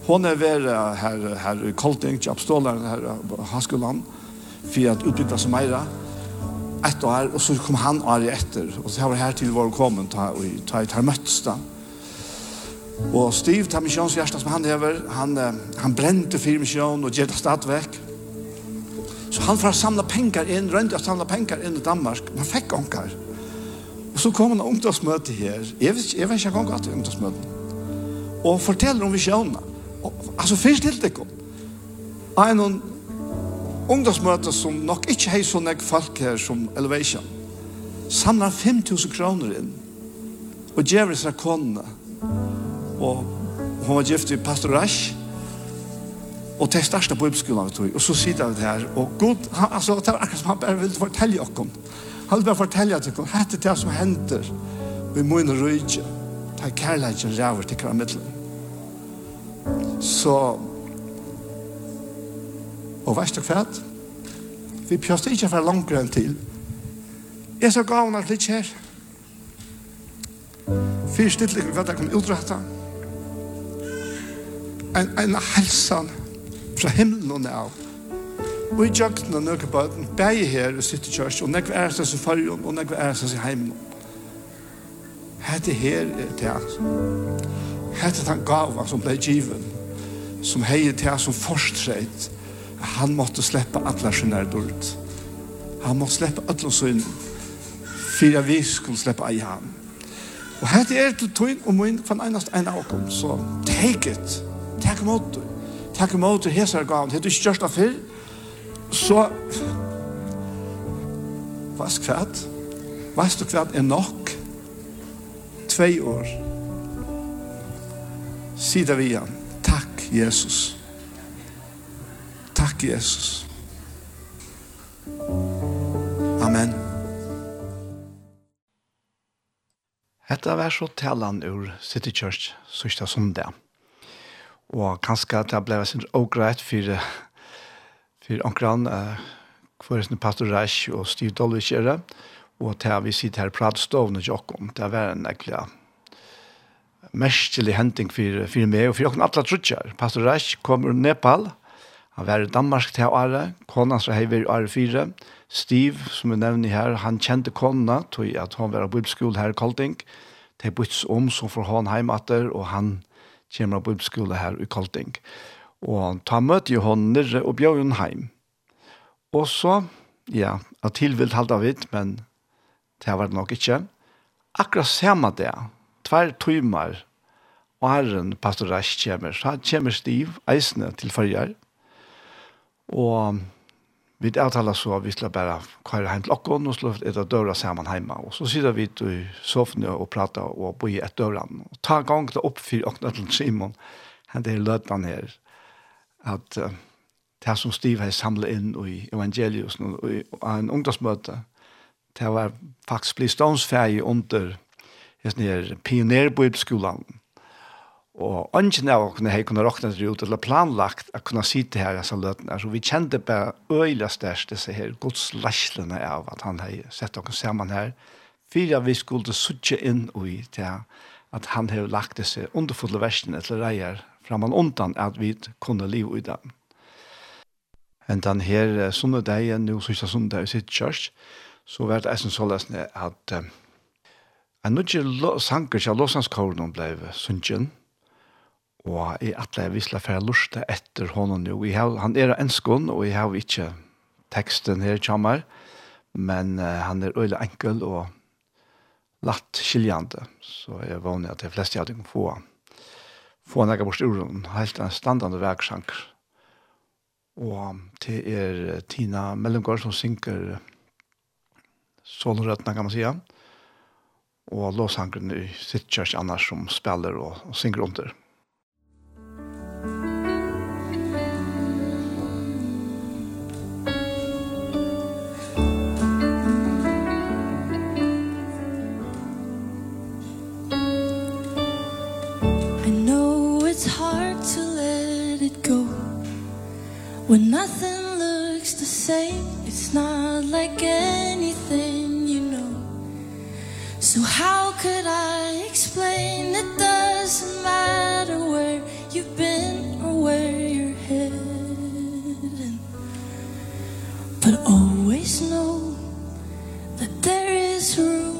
hon er ved her, her i Kolting, til uppstålaren her i Haskolan. for att utbyta som mera. Et år, og så kom han år etter, og så var det här till vår kommentar och ta ett här möttes där. Og Steve tar misjonshjertet som han hever, han, han brente fyrir misjon og gjør det stadvekk. Så han får samla pengar inn, rønte å samla pengar inn i Danmark, men han fikk onkar. Og så kom han ungdomsmøte her, jeg vet, jeg vet ikke om han til ungdomsmøte, og forteller om visjonene. Altså først det kom. Ein En ungdomsmøte som nok ikke har så nek folk her som Elevation, samlar 5.000 kroner inn og gjør seg konene og hun var gift i pastor Rasch og til største på uppskolan vi tog og så sitter vi her. Og god, han, altså det var akkurat som han bare ville fortelle okkom han ville bare fortelle at okkom hette det som henter og i mun rydje ta kærleikjen ræver til hver middelen så og veist du hva vi pjøste ikke for langt enn til. Jeg så gav henne litt her. Fyrst til hva det kom utrette en, en helsan fra himmelen og nav. Og i jøkken og nøkker på den bæge her og sitt kjørs, og nekve er seg i fargen, og nekve er seg i heimen. Hette her er det Hette den gava som ble given, som heier til som forstreit, han måtte slippe alle sine dårlig. Han måtte slippe alle sine, for vi skulle slippe ei ham. Og hette er til tøyen og min, for en eneste en av oss, så take it. Takk imot. Takk imot til hesar gaven. Det er du ikke gjørst av fyrr. Så, vask skvært? Hva du kvæt er nok. Tvei år. Sida vi igjen. Takk, Jesus. Takk, Jesus. Amen. Hetta var så talan ur City Church sista sundag og kanskje det ble sin ågreit for for omkran uh, for pastor Reich og Steve Dolvich er det. Og til vi sitter her pratstående jokken det var en ekkelig mestelig henting for, for meg og for jokken alle trutjer pastor Reich kom ur Nepal. Han var i Danmark til året. Konan som hever i året fire. Stiv som vi nevner her han kjente kona tog at han var på bibelskolen her i Kolding. Det byttes om som får han heimater og han kommer på bibelskole her i Kolting. Og ta møte jo hon nere og bjør hun hjem. Og så, ja, at tilvilt halda vidt, men det var det nok ikke. Akkurat samme det, tver timer, og herren pastor Rasch kommer, så han kommer stiv eisene til følger. Og vi avtaler så at vi skulle bare kjøre hjem til åkken og slå et av døra sammen hjemme. Og så sitter vi i sofaen og prater og bor i et døra. Og ta gang til opp for åkken til Simon. Han det er løtene her. At uh, det som Steve har samlet inn i evangelius og, i en ungdomsmøte, det var faktisk blitt stånsferdig under pionerbibelskolen. Og ønsken av å kunne ha kunnet råkne det ut, eller planlagt å kunne sitte her disse løtene. Så vi kjente bare øyla størst disse her godslagslene av at han har sett oss sammen her. Fyra vi skulle suttje inn i til at han har lagt disse underfulle versene til reier framan undan at vi kunne leve i dem. Men den her sånne dagen, nå sørste søndag i sitt kjørs, så var det eisen så løsende at en nødvendig sanger til Låsanskåren ble sunnkjent, Og jeg atle jeg visla for jeg lusta etter honom jo. Har, han er enskon, og jeg har ikke teksten her kommer, men uh, han er øyelig enkel og latt skiljande. Så jeg vanlig at de fleste av dem få han. Få han ekka bort uren, helt en standande verksanker. Og det er Tina Mellengård som synker solrøttene, kan man sige. Og låsankeren i sitt kjørs annars som spiller og, og synker under. When nothing looks the same It's not like anything you know. So how could I explain? It doesn't matter where you've been Or where you're heading. But always know That there is room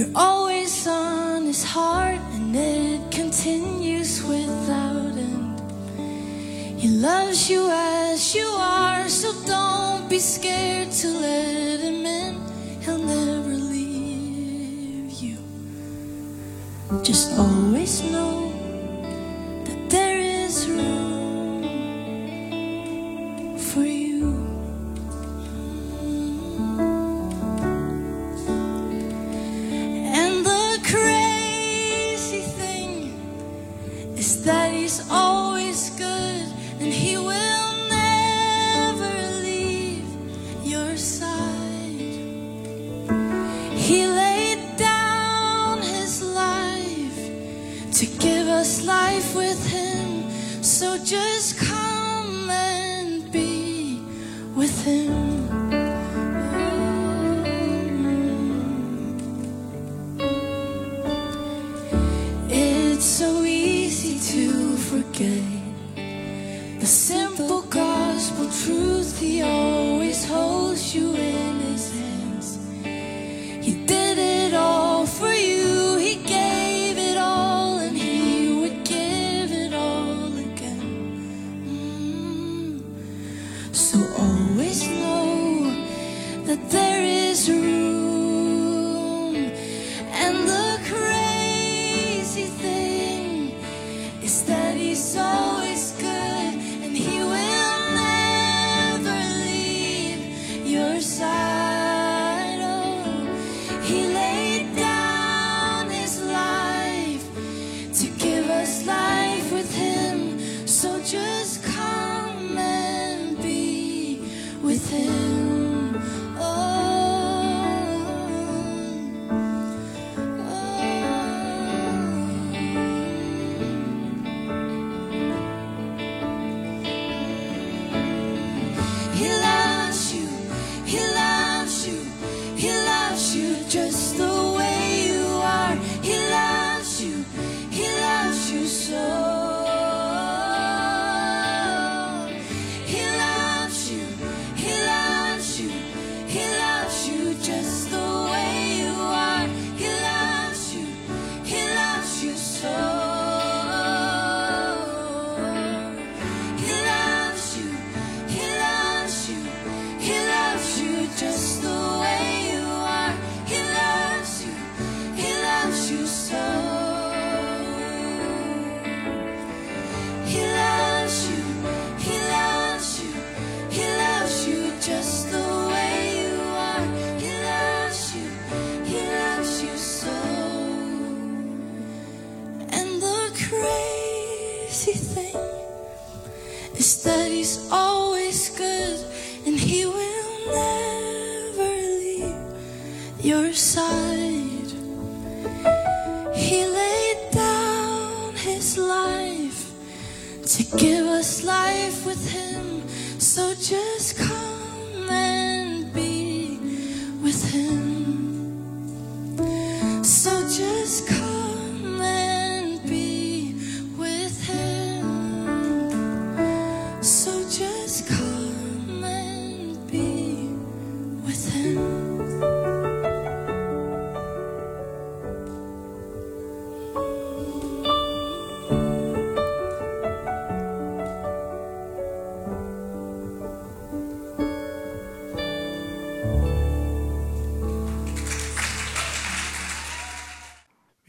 You're always on his heart and it continues without end. He loves you as you are so don't be scared to let him in. He'll never leave you. Just always know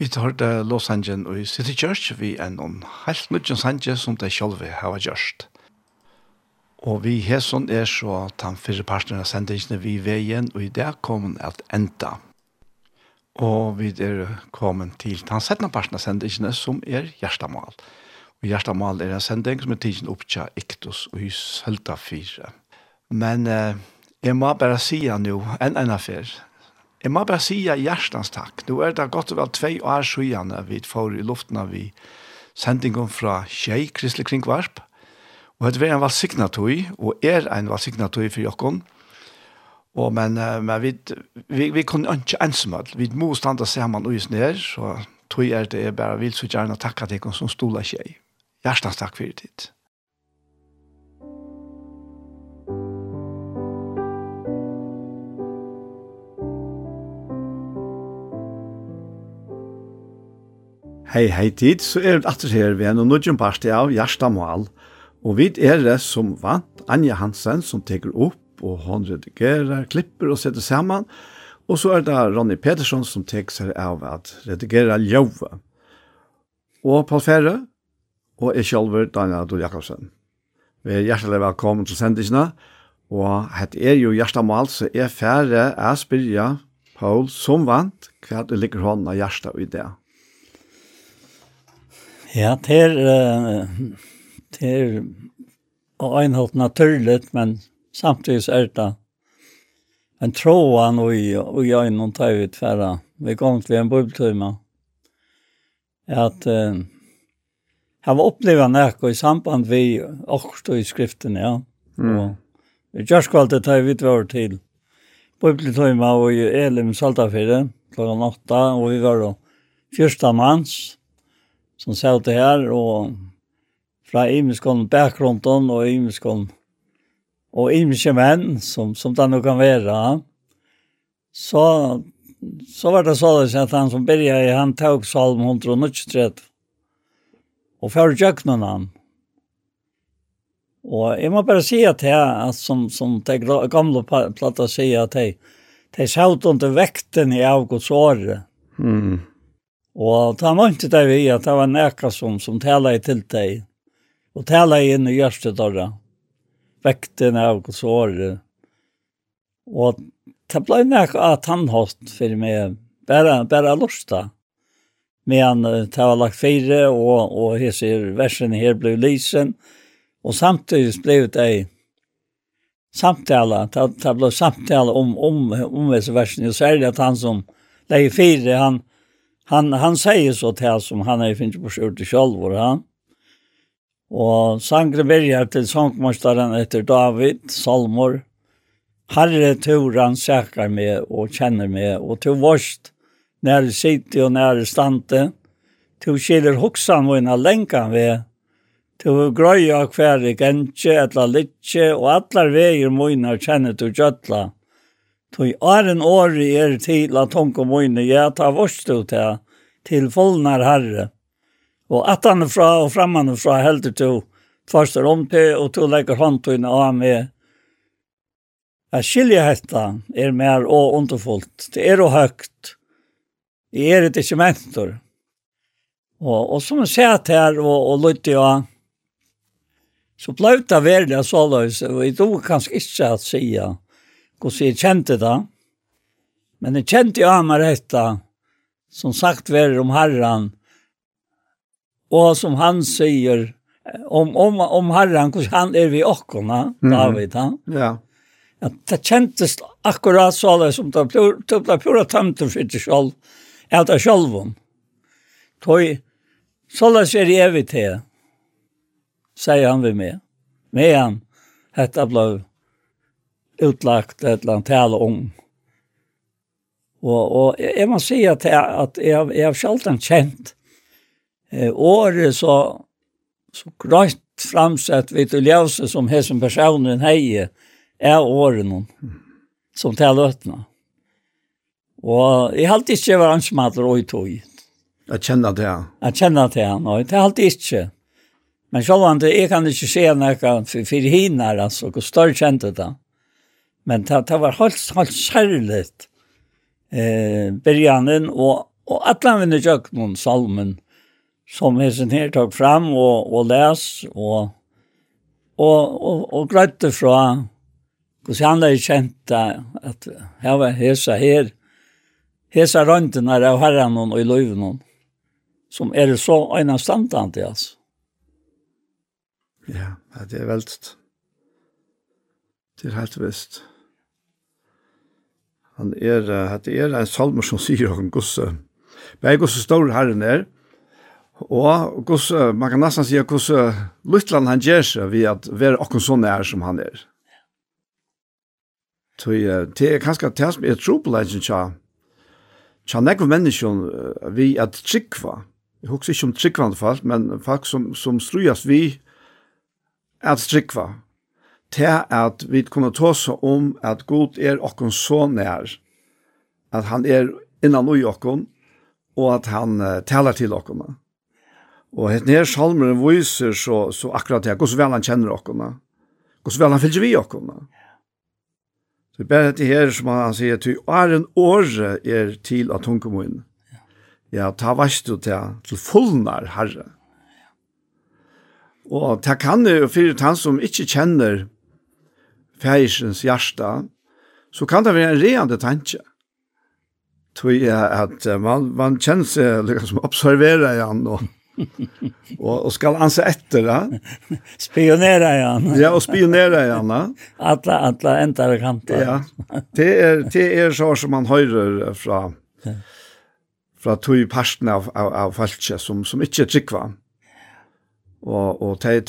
Vi tar hørt Los Angeles og i City Church vi er noen helt nødgjens sanger som de selv har gjort. Og vi har sånn er så at han fyrre parten av sendingene vi er igjen, og i det kommer at enda. Og vi er kommet til den settende parten av sendingene som er Gjerstamal. Og Gjerstamal er en sending som er tidsen opp til Iktus og i Sølta 4. Men eh, jeg må bare si nå, en enn affær, Jeg må bare si hjertens takk. Nå er det godt og vel tve år siden vi får i luften av vi sendingen fra Kjei, Kristelig Kringvarp. Og det er en valgsignatøy, og er en valgsignatøy for jokken. Og men, men vi, vi, vi kunne ikke ensomt. Vi må stande sammen og ned, så tog er det bare vil så gjerne takke deg som stola Kjei. Hjertens takk for det. Hei, hei tid, så er det atter her ved en og nødgjum parti av Gjersta Mål. Og vi er det som vant, Anja Hansen, som teker opp og hon redigerer, klipper og setter sammen. Og så er det Ronny Petersson som teker seg av at redigere ljøve. Og Paul Ferre, og jeg sjølver, Daniel Adol Jakobsen. Vi er hjertelig velkommen til sendingene, og hette er jo Gjersta Mål, så er Ferre, jeg spyrja Paul som vant hva det ligger hånden av Gjersta i det. Ja, det er, det er og helt naturligt, men samtidig er det en tråan og i, og i øynene tar ut færre. Vi kom til en bubeltøyma. At uh, jeg var opplevd noe i samband vi også i skriften, ja. Mm. Og vi gjør skvalte tar vi ut til bubeltøyma og i Elim Saltafire klokken åtta, og vi var da fyrsta manns som satt her, og fra imenskån bakgrunden og imenskån og imenske menn, som, som det nå kan være, så, så var det sånn at han som begynte, han tok salm 193, og før kjøkkenen han. Og jeg må bare si at jeg, at som, som de gamle platter sier, at jeg, de satt under vekten i avgods året. Mm. Og ta mønte det vi at det var nekka som, som tala i til deg. Og tala i inn i gjørste dørra. Vekten av hos året. Og det ble nekka av tannhåst for meg. Bare, bare lusta. Men det var lagt fire, og, og jeg ser versen her ble lysen. Og samtidig ble det samtale. Det, det ble samtale om, om, om hese versen. Og særlig at han som leger fire, han han, han säger så till som han är finns på skjort i kjølvor, han. Och sangren börjar till sångmästaren efter David, Salmor. Herre turan säkrar mig och känner mig och till vårst när det sitter och när det stante, to hoxan och ena lenkan ved, to grøya hver i gentje, etla litje, og atlar veier moina kjenner to gjøtla. Tog åren åri er til at hon kom inn, ja, ta vårst ut her, til fullnar herre. Og at han er fra og fremman er fra heldur to, først er om til, og to legger håndtøyne av med. Jeg skiljer hetta er mer og underfullt. Det er og høgt. Det er et ikke mentor. Og, og som jeg ser her, og, og lytter jeg, så ble det veldig såløs, og jeg tror kanskje ikke at sier, hvordan jeg kjente det. Men jeg kjente jo av meg dette, som sagt var om herren, og som han sier, om, om, om herren, hvordan han er vi åkkerne, David, han. Ja. Ja, det kjentes akkurat så det som det ble pura tømte for det selv, at det selv om. Tøy, så det ser evig til, sier han vi med. Med han, dette ble utlagt et eller annet tale om. Og, og jeg må si at jeg, at jeg, jeg har sjelden kjent eh, året så, så grønt framsett vidt og ljøse som hessen personen heier er året noen som taler øtene. Og jeg har alltid ikke vært ansmatter og i tog. Jeg kjenner det, ja. Jeg kjenner det, ja. og det har alltid ikke. Men selv om det, jeg kan ikke se noe for, for henne, altså, hvor større kjente det. Men det, det var helt, helt særligt eh, bergjanen og, og alle vinner kjøk noen salmen som hessen her tok fram og, og les og, og, og, og grøtte fra hvordan han hadde kjent at her var hesa her, hesa rønten her av herren og i løyven som er så øyne standant til altså. Ja, det er veldig. Det er helt visst. Han er, det er en salmer som sier om gosse. Begge gosse står herren er, og gosse, man kan nesten si gosse Lutland han gjør seg ved at være akkurat sånn er som han er. Så det er kanskje det som er trobeleisen tja, tja nekve menneskjon vi at trikva, jeg husker ikke om trikvande folk, men folk som, som strujas vi at trikva, til at vi kunne ta seg om at Gud er okken så nær, at han er innan ui okken, og at han uh, taler til okken. Og helt nær salmeren viser så, så akkurat det, hvordan vel han kjenner okken, hvordan vel han fylger vi okken. Så det er bare dette her som han sier, ty er en åre er til at hun kommer inn. Ja, ta vast du til, til fullnar herre. Og det kan jo fyrir han som ikke kjenner fægisens hjärsta, så kan det være en reande tanke. Tror jeg at man, man kjenner seg liksom observerer igjen og, og, og skal anse etter det. spionera igjen. ja, og spionera igjen. Alla, alla endare kanter. ja, det er, det er så som man hører fra, fra tog parten av, av, av falske som, som ikke er trykva. og og te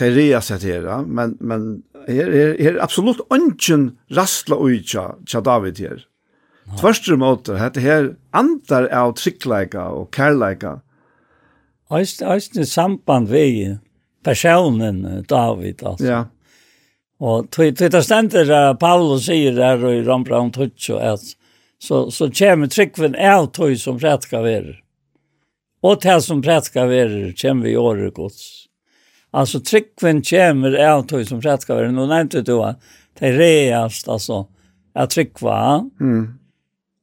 seg til det, men men her er, er absolutt ønsken rastla ui tja, tja David her. Ja. Tvarstur måte, dette her andar av tryggleika og kærleika. Øysten samband vi personen David, altså. Ja. Og tvitt det stender uh, Paulus sier der i Rambraun Tutsjo, at så, så kommer tryggven av tog som prætka verer. Og til som prætka verer kommer vi året gods. Alltså tryckven kommer av tog som rättskavare. Nu nämnde du att det är reast alltså att tryckva. Mm.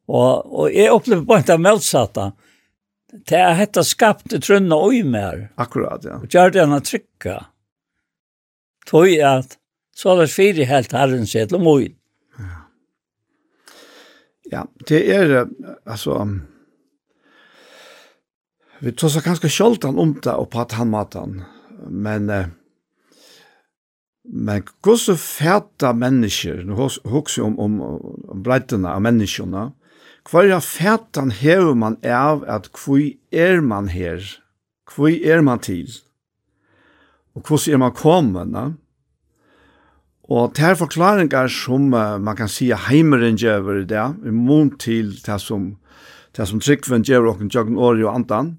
Och, och jag upplever bara inte motsatta. Det är hetta skapte trunna oj mer. Akkurat, ja. Och gör det en trycka. Tog att så har det fyra helt herren sett och mojt. Ja, det är alltså vi tar så ganska skjoltan om det och på att han matan men eh, men hvordan fæta mennesker, nå husker om, om, om breitene av menneskene, hva er fætan hever man av at hvor er man her, hvor er man til, og hvordan er man kommet. Og det er forklaringer som uh, man kan si heimeren gjør det, i mån til det som, det som tryggven gjør og jøkken året og andan,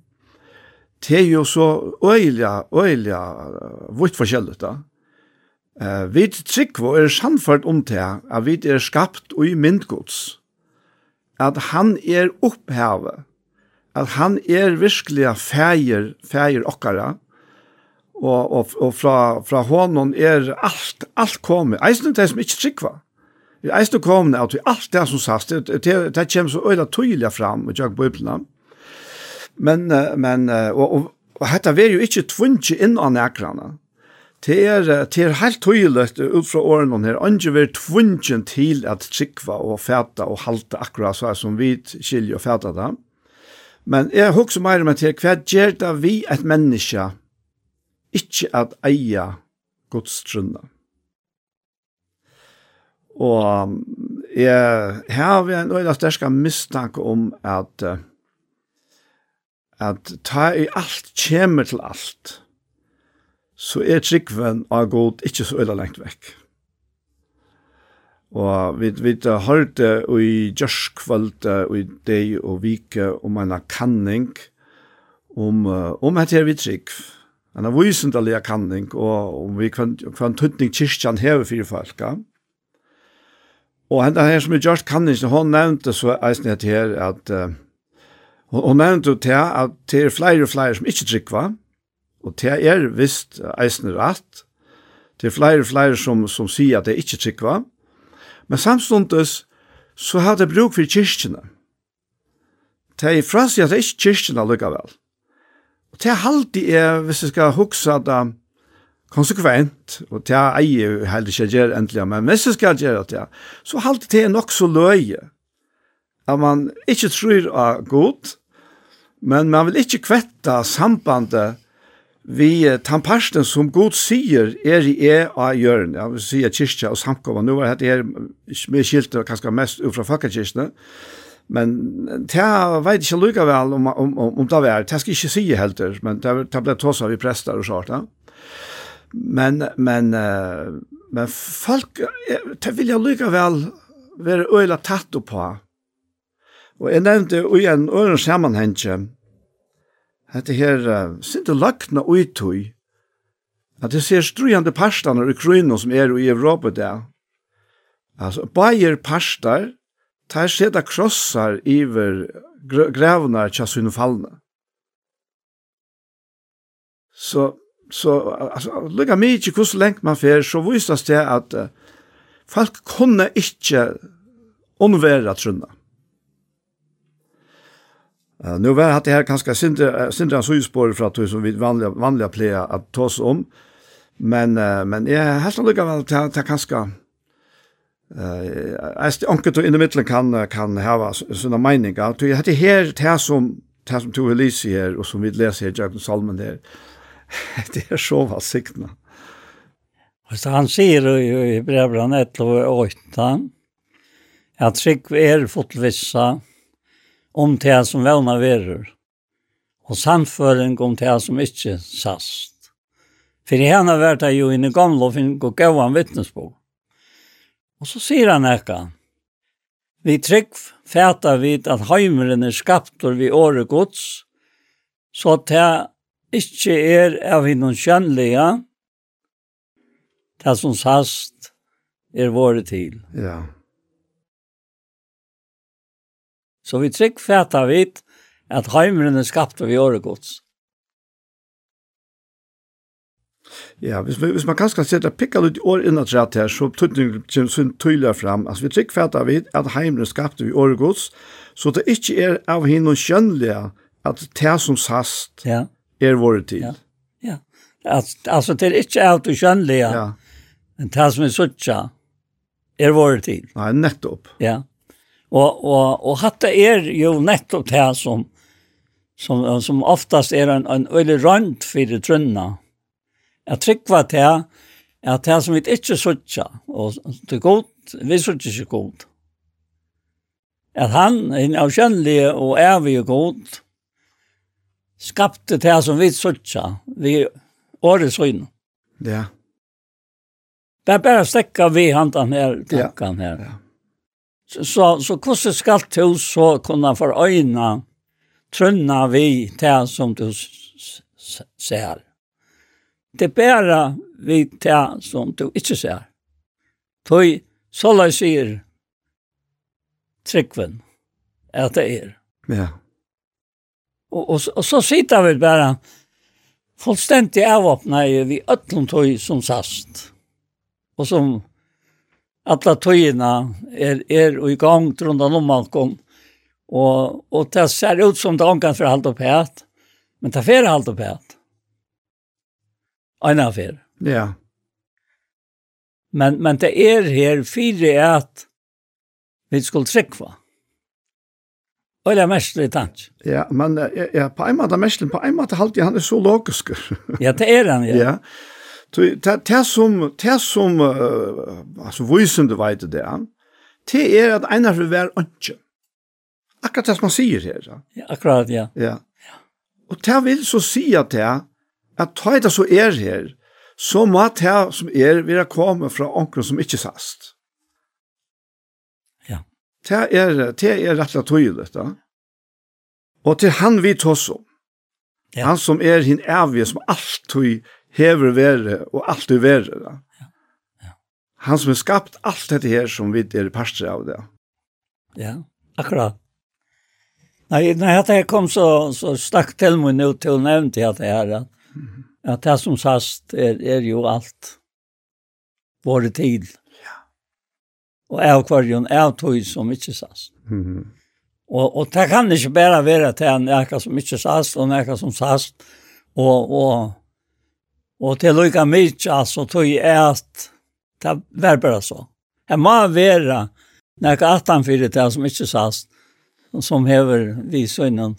det er jo så øyelig, øyla, vitt forskjellig da. Uh, vi tryggvo er samført om det, at vi er skapt og i myndgods. At han er opphavet. At han er virkelig feir, feir okkara. Og, og, og fra, fra hånden er alt, alt kommet. Eisen er det som ikke tryggva. Eisen er eisen kommet at vi alt det som sast, det, det, det kommer så øyla tydelig fram i Jakob Bibelnavn Men, men, og, og, og dette var jo ikke tvunget inn av nekrene. Det er, det er helt tydelig ut fra årene her, andre var tvunget til at trikva og fæta og halte akkurat så som vi skiljer og fæta det. Men jeg husker mer med at hva gjør det vi et menneske ikke at eie godstrunnet. Og jeg har en øyne sterske mistanke om at uh, at ta i alt kjemer til alt, så er tryggven av god ikke så øyla lengt vekk. Og vi, vi har det i gjørskvöld og i deg og vike om en kanning om, om at her vi trygg. En av visendelig kanning og om vi kan, kan tøtning kyrkjan hever fire folka. Og henne her som er gjørst kanning, hun nevnte så eisen her at uh, Og, og nevnte jo til at det er flere og flere som ikke trykva, og det er visst eisen rett, det er flere og flere som, som sier at det er ikke trykva, men samstundes så har det bruk for kyrkjene. Det er fra seg at det er ikke kyrkjene lykkevel. Og det er alltid er, hvis jeg skal huske at det konsekvent, og det er jeg heller ikke gjør endelig, men hvis jeg skal gjøre det, så alltid det er nok så løye at man ikke tror av godt, Men man vil ikke kvette sambandet vi tamparsten som god sier er i e av hjørnet. Jeg vil si kyrkja og samkommet. Nå var det her med skilt og kanskje mest ut fra fakkakirkene. Men det vet ikke lukka vel om, om, om, om det var. Det skal ikke si helter, men det, det ble av vi prester og sånt. Ja. Men, men, men folk, det vil jeg lukka vel være øyla tatt på Og jeg nevnte i en øren at det her, uh, sinte lakna uitui, at det ser strujande parstene i Ukraina som er i Europa der. Altså, bajer pastar, tar seta krossar iver grævnar tja sinu fallna. Så, så altså, lukka mykje hvordan lengt man fer, så visast det at uh, folk kunne inte unnværa trunna. Uh, nu var det här ganska sindra sindra sysspår för att som vi vanliga vanliga pleja att ta oss om. Men uh, men jag har helt lika väl ta ta ganska eh uh, onkel to in the middle kan kan ha såna meningar. Du hade här det här som det här som tog Elise här och som vi läser i Jakob Salmen där. det är så vad sikna. Och han säger i Hebreerbrevet 1 och 8 att sig är fotvissa om det som vevna verur, og samføring om det som ikkje sast. For henne hana det jo inne gamle og finne gå gav han vittnesbog. Og så sier han ekka, vi trygg fæta vid at heimeren er skapt og vi åre gods, så det ikkje er av hinnom kjønnlige, det som sast er våre til. Ja. Yeah. Så vi trygg fæta vidt at heimeren er skapt av jordgods. Ja, hvis, man, hvis man kanskje kan sette pikka litt år innan træt her, så tøytning kommer sånn tydeligere fram. Altså, vi trygg fæta vidt at heimeren er skapt av jordgods, så det ikke er av henne kjønnelige at det som sast ja. er våre tid. Ja. ja. At, altså, det er ikke av det kjønnelige, ja. men det som er suttja er våre tid. Nei, nettopp. Ja. Og och och hatta er ju nettopp det här som som som oftast är en en öle rand för det trunna. Jag tryckva det här det här som vi inte såtja och det god vi såtja ikke godt. At han en avskönlig och är vi god skapte det här som vi såtja. Vi årets øyne. Ja. Det är bara stäcka vi hantan här, tankan här. Ja. ja. Så, så hvordan skal du så kunne för øynene trønne vi til som du ser? Det er bare vi til som du ikke ser. Toi så la jeg sier tryggven at det er. Ja. Og, og, og så sitter vi bare fullstendig i vi øtlom tøy som sast. Og som alla tøyina er, er i gang rundt om kom. Og, og det ser ut som det omgang for alt og pæt, men det fer alt og pæt. Ein affær. Ja. Men, men det er her fire er at vi skulle trykkva. Og det er mest litt annet. Ja, men ja, på en måte mest, på en måte halte jeg han er så logisk. ja, det er han, ja. Ja, Det som, det som, uh, altså, vysende vet det er, det er at einar det være ønsken. Akkurat det som man sier her. Ja, ja akkurat, ja. ja. Og det vil så si at det, at ta det som er her, så må det som er være komme fra onkron som ikke sast. Ja. Det er, det er rett og tøy, da. Og til han vi tås om. Ja. Han som er hin evige, som alt tøy hever være og alltid vere. Da. Ja. Ja. Han som har skapt alt dette her som vi er parster av det. Ja, akkurat. Nei, når jeg kom så, så stakk til meg nå til å nevne til at det her, at, at det som sast er, er jo alt våre tid. Ja. Og jeg og hver er tog som ikke sast. Mm -hmm. Og, og det kan ikke bare være til en eka som ikke sast, og en som sast, og, og Og til lykka mykje, altså, tog jeg at det var bare så. Jeg må være nekka atan fyrir det som ikke sast, som hever vi sønnen.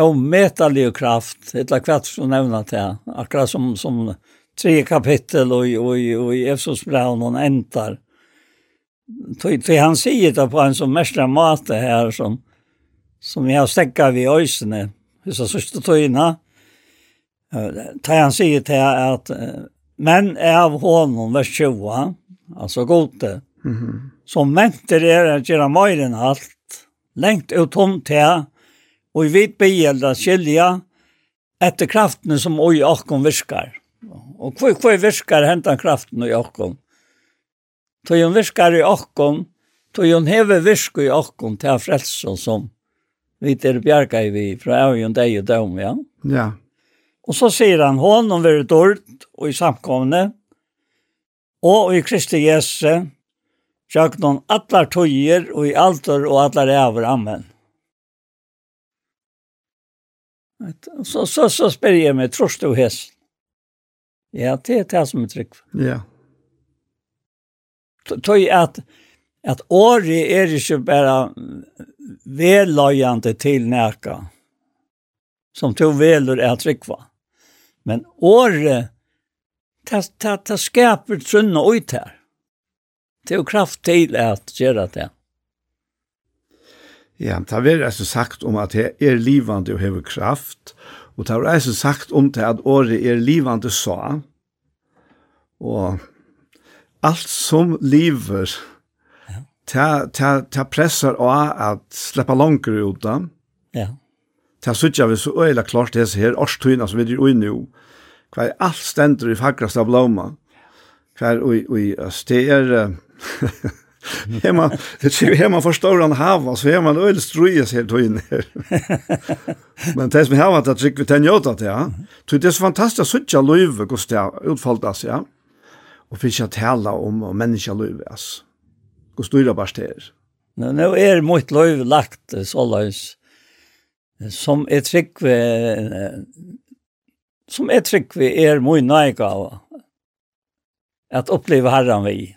Og metallig og kraft, eller kvart som nevner det, akkurat som, som tre kapittel og, og, og i Efsos braun og entar. Til han sier det på en sånn mestra mate her som, som jeg har stekket vi øysene, hvis jeg sørste tøyna, tar han sig at att men av honom vers 20, altså gode, mm -hmm. som menter er att gjøre mer enn alt, lengt ut hon til, og i vid begäld skilja efter kraftene som oi och virkar. Og hva, hva virkar hentan kraften i och Tog hun virkar i åkken, tog hun heve virk i åkken til frelsen som vi til bjerga i vi fra avgjøn deg og døm, ja? Ja. Og så sier han, hon om vi er dård og i samkomne, og i Kristi Jesu, sjøk noen atler tøyer og i alter og atler æver. Amen. Så, så, så spør jeg meg, tror du hest? Ja, det er det som er trygg. Ja. Tøy at, at året er ikke bare velløyende til nærka, som tog veler er trygg for. Men året, det, det, det skaper trunna ut her. Det er jo kraft til at gjøre det. Ja, det har vært altså sagt om at det er livande og hever kraft, og det har vært altså sagt om det at året er livande så, og alt som lever, det, det, det pressar av at släppa langer ut Ja. Det sutja vi så øyla klart det her årstøyna som vi er ui nu. Hva er alt stendur i fagrast av blåma. Hva er ui, ui, det er... Hema, det ser hema förstår han hava så hema öl strujas helt in. Men det som hava att jag vi inte åt det, ja. Det är så fantastiskt att söka löv och stä utfaldas, ja. Och fiska tälla om och människa löv alltså. Och styra bara städer. Nu är mitt löv lagt så lås som er trygg ved, som er trygg ved er mye av at oppleve Herren vi.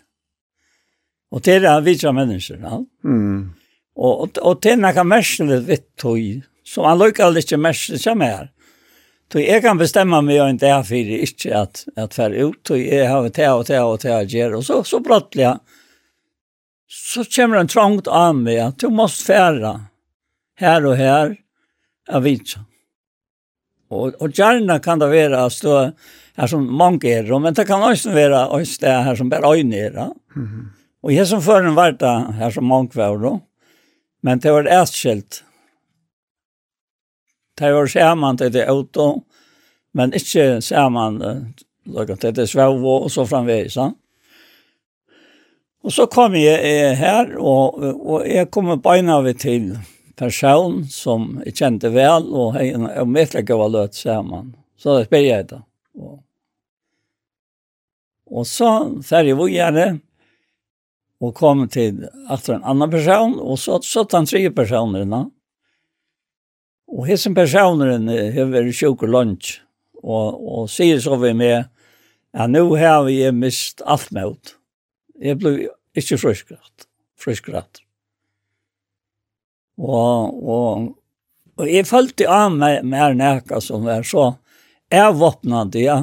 Og det er vi som mennesker, ja. Mm. Og, og, og det er noe merselig vitt tog, som han lukker aldri ikke merselig som er. Så jeg kan bestemme meg og ikke er for ikke at, at fer ut, og jeg har det og det og det og det, og så, så brattelig. Så kommer en trångt av meg, at du måst fære her og her, av vitsa. Og, og gjerne kan det være stå her som mange er, men det kan også være også det her som bare øyne er. Mm -hmm. Og jeg som før en vært her som mange var da, men det var etskilt. Det var sammen til det auto, men ikke sammen til det svevå og så framveis. Ja? Og så kom jeg her, og, og jeg kom beina vi til person som jeg kjente vel, og jeg er mye gav løt sammen. Så det spør jeg da. Og, og så ferdig hvor jeg og kom til etter en annen person, og så satt han tre personer nå. Og hese personer har vært sjuk og lunsj, og, og sier så vi med, ja, nå har vi mist alt med ut. Jeg ble ikke fruskrat, fruskrat. Og, og, og jeg følte av meg mer nækka som er så jeg ja.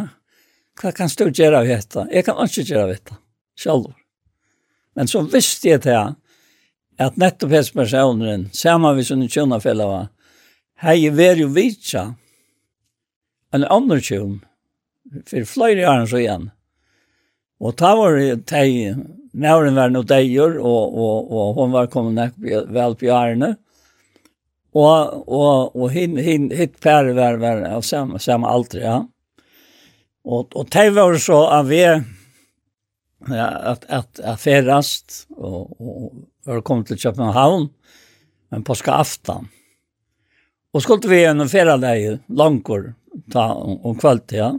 Hva kan du gjøre av dette? Jeg kan ikke gjøre av dette, selv. Men så visste jeg til at nettopp hans personen, sammen med sånne kjønnefeller var, hei vær jo vitsa en annen kjønn, for flere år så igjen. Og da var det Mauren var nå deier, og, og, og hun var kommet nok vel på hjørne. Og, og, og hin, hin, hitt pære var, var av samme, samme alder, ja. Og, og det var så av vi, ja, at, at, at ferast, og, og var kommet til København, men på skaftan. Og skulle vi en ferdeie, langkår, ta om kvalitet, ja.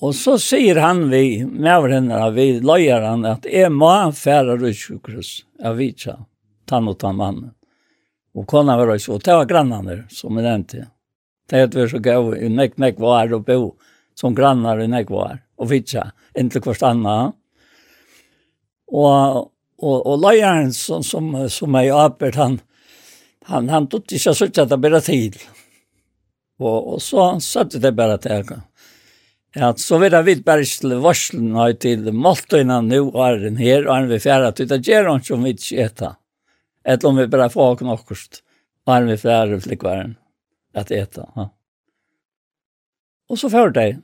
Og så sier han vi, med henne, vi løyer han, at jeg må fære rødsjukhus, jeg vet ikke, tann og tann mannen. Og kona var også, og det var grannene, som vi nevnte. Det er vi så gav, i nek, nek var og bo, som grannar i nek var, og vet ikke, inntil hvert stanna. Og, og, og løyeren som, som, som er oppert, han, han, han tog ikke så ikke at det bare tid. Og, og så satte det bare til henne Ja, så vil jeg vidt bare til varslen og til måltøyene nå er den her, og er vi fjerde til det gjør han som vi ikke etter. Etter om vi bare får noe akkurat, og er vi fjerde til kværen at etter. Ja. Og så fører jeg.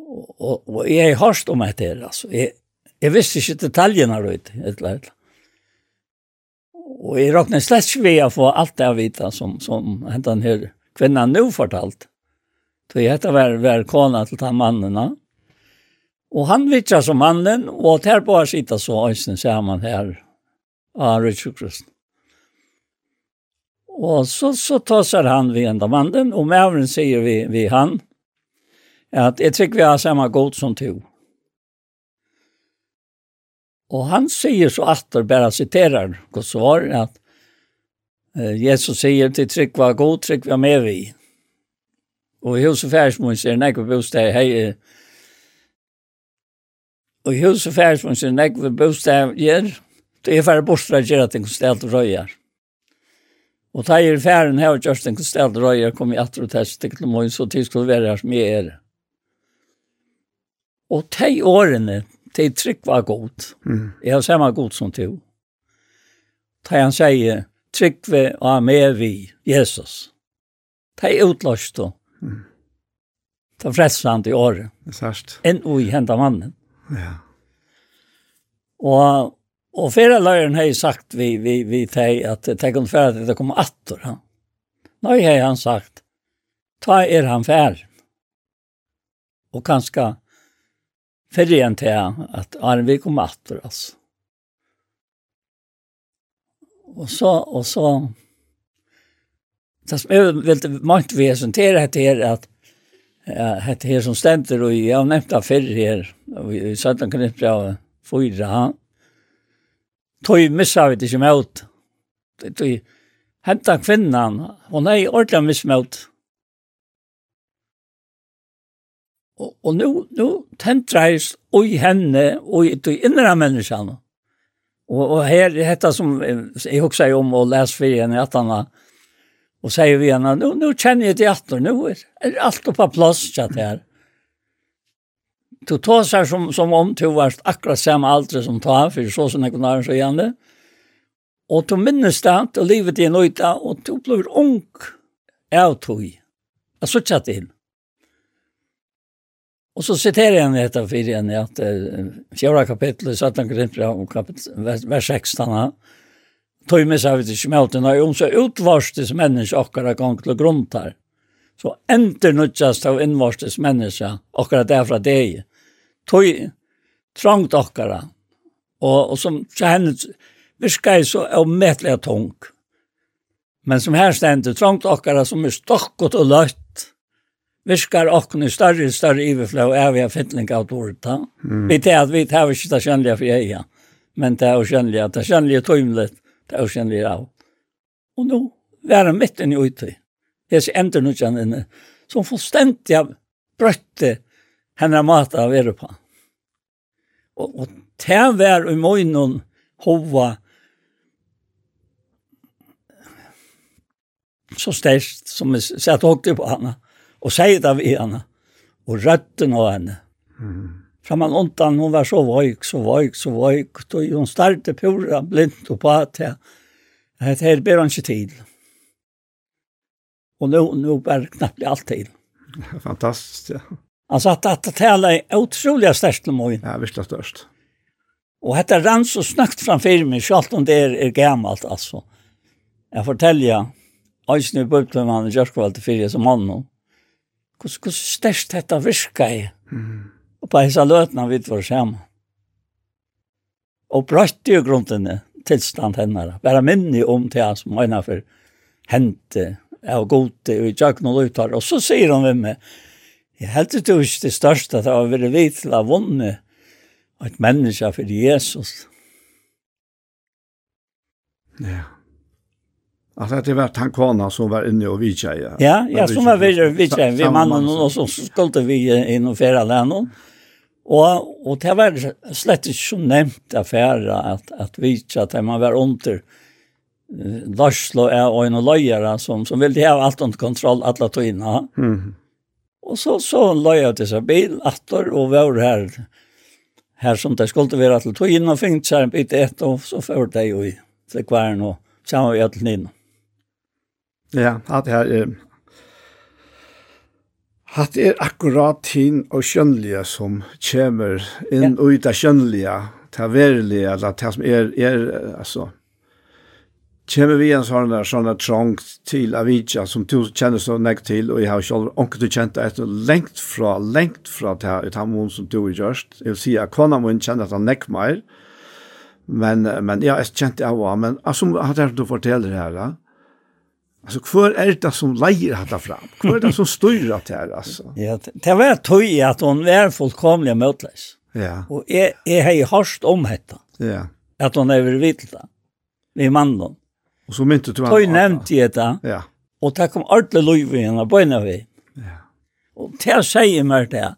Og, og, og jeg har hørt om dette altså. Jeg, jeg visste ikke detaljene her ute, et eller annet. Og jeg råkner slett ikke ved å få alt det jeg vet som, som hentan her kvinnen nå fortalte Så jeg heter var, var kona till de mannen. Och han vittjar som mannen och der på sitta så øyne ser man här. av Richard Christ. Och så, så tassar han vid enda mannen och mävren säger vi, vi han att jag tycker vi har samma god som to. Og han sier så atter, bare siterer hva svar, at eh, Jesus sier til trygg var god, trygg var med vi. Og i hos og færsmåns er nekve bostad, hei, og i hos og færsmåns er nekve bostad, gjer, det er færre bostra gjer at en konstant røyar. Og da er færen her og gjørst en stelt røyar, kom i atro test, det er så tid skulle være her som jeg er. Og de årene, de trygg var god. Mm. Jeg har samme god som to. Da han sier, trygg vi og med vi, Jesus. De er utlåst og Mm. Det er frelsant i året. Det er sørst. Enn og i hendet mannen. Ja. Og, og flere løyren har sagt vi, vi, vi teg at det kan fære at det kommer atter. Ja. Nå har han sagt, ta er han fær. Og kanskje færre igjen til han, at Arne, vi kommer atter, altså. Og så, og så det som är väldigt mycket väsen til det här at Ja, det här som stender, og jeg har nevnt det før her, og Vi satt en knipp av fyra. Han. Tog missa vi det med ut. Tog henta kvinnan. Hon är ordentligt missmöt. og och nu, nu tändrades och i henne och i de inre människan. Og, och här är detta som jag också om å lese for henne att han har Og sier vi henne, nu, nu känner jag det efter, nu er alt på plass til det här. Du tar seg som, som om du var akkurat samme alder som tar, for så som jeg kunne ha så gjerne. Og du minnes det, og livet i en öjta, och du blir ung av tog. Jag såg inte det in. Och så citerar jag detta igjen, at uh, fjorda kapittel, 17 kapitlet, vers 16, tog med seg til smeltene, og om så utvarstes mennesker akkurat gang til grunn her. Så enter nødgjast av innvarstes mennesker akkurat derfra det. Tog trangt okkara, og, og som kjennes virker så avmettelig tung. Men som her stender, trangt okkara som er stokket og løtt, Viskar okken i større og større iverflå og er vi av fittling av tåret. Mm. Vi tar at vi tar ikke det kjønnelige for jeg, men det er jo kjønnelige, det er kjønnelige tøymlet det er kjenner av. Og nå var han mitt i ute. Jeg ser enda noe kjenner inne, som fullstendig brøtte henne mat av Europa. Og, og det var i morgenen hova så størst som jeg satt åkte på henne, og sier det ved henne, og røtten av henne. Mm fra man undan, hun var så vøyk, så vøyk, så vøyk, då hon startade pura blind og på att det här ber han inte tid. Och nå nu bär knappt allt tid. Fantastiskt, ja. Alltså att, att, det tala är utrolig størst till mig. Ja, virkelig störst. Och dette rann så snabbt framför meg, selv om det är, är gammalt alltså. Jag fortäljer, Øysene i Bøbtelmannen i til fyrir som mann, hvordan størst dette virker jeg? Mm. Og på hese løtene vidt var sammen. Og brøtt jo grunnene tilstand henne. Bare minne om til som øyne for hente av gode og jøkken og løtar. Og så sier han med meg, jeg held det jo ikke det største at jeg har vært vidt til å vunne et menneske for Jesus. Ja. Alltså det var tankona som var inne och vidtjeja. Ja, ja, som var vidtjeja, vi mannen och så skulle vi in och färra lännen. Og, og det var slett ikke så nevnt affæra at, at vitsa at man var under Larslo er og en løyere som, som ville ha alt under kontroll alle tøyene. Mm. Og så, så løyere til seg bil, atter, og var her, her som det skulle være til tøyene, og finnes seg en bit ett, og så førte det jo i til kværen og sammen med alt inn. Ja, at her er... Hatt er akkurat hin og skjønnelige som kommer inn ja. og ut av skjønnelige, til verilige, eller til som er, er altså, kommer vi en sånn der, sånn trang til Avitja, som du kjenner så nekt til, og jeg har selv onke du kjent det etter, lengt fra, lengt fra til et ut som du har gjort. Jeg vil si at kona min kjenne at han nek mer, men, men ja, jeg kjente det også, men som du forteller her, da, Alltså kvar är det som lejer hata fram. Kvar är det som styr att här alltså. Ja, det var tøy att hon var fullkomlig mötlös. Ja. Och är är hej harst om detta. Ja. Att hon är det. Vi mannen. Och så mynte du han. Tøy nämnt i detta. Ja. Och tack om ordle lov i henne på en vi. Ja. Och det säger mer det.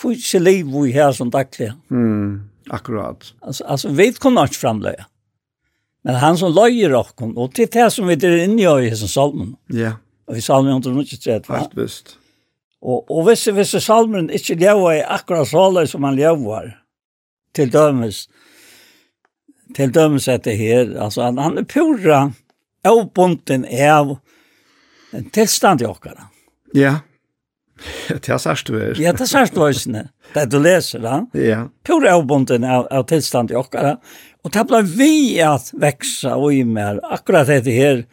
Kvitse liv vi här som dagliga. Mm. Akkurat. Alltså alltså vet kon något framlöja. Men han som løyer okken, og til det som vi er inne i i salmen. Ja. Og i salmen 193. Fast visst. Og, og hvis, hvis salmen ikke lever i akkurat så som han lever, til dømes, til dømes etter her, altså han, han er pura avbunden av en tilstand i okkara. Ja. Det er sørst du er. Ja, det er sørst du er. Det du leser da. Ja. Pura avbunden av, av tilstand i okkara. Og det ble vi at veksa og i mer, akkurat dette her,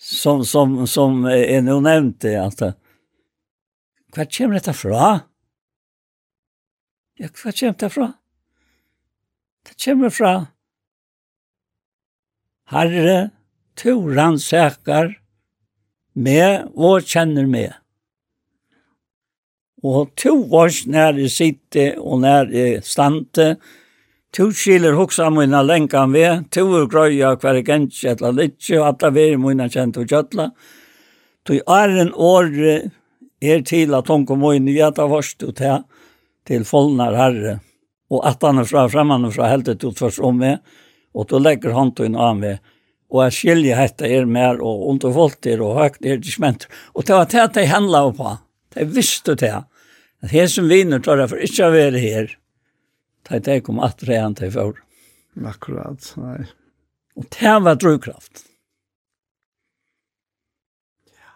som, som, som jeg nå nevnte, at hva kommer dette fra? Ja, hva kommer dette fra? Det kommer fra Herre, to rannsakar, med og kjenner med. Og to vars nær jeg sitter og nær jeg stante, Tu skiler hoksa mina lenkan ve, tu er grøya hver gentsi etla litsi, og alla ver mina kjent og kjøtla. Tu æren åre er til at hon kom inn i jæta vorst ut her, til folnar herre, og at han er fra fremman og fra heldet ut først om meg, og tu legger hånd til inn av og jeg skiljer hette er mer, og under folk er, og høyt er det smenter. Og det var det at de handla på, de visste det, at her som viner tar jeg for ikke å være her, Det Da jeg kom at det han til før. Akkurat, nei. Og det var drivkraft. Ja.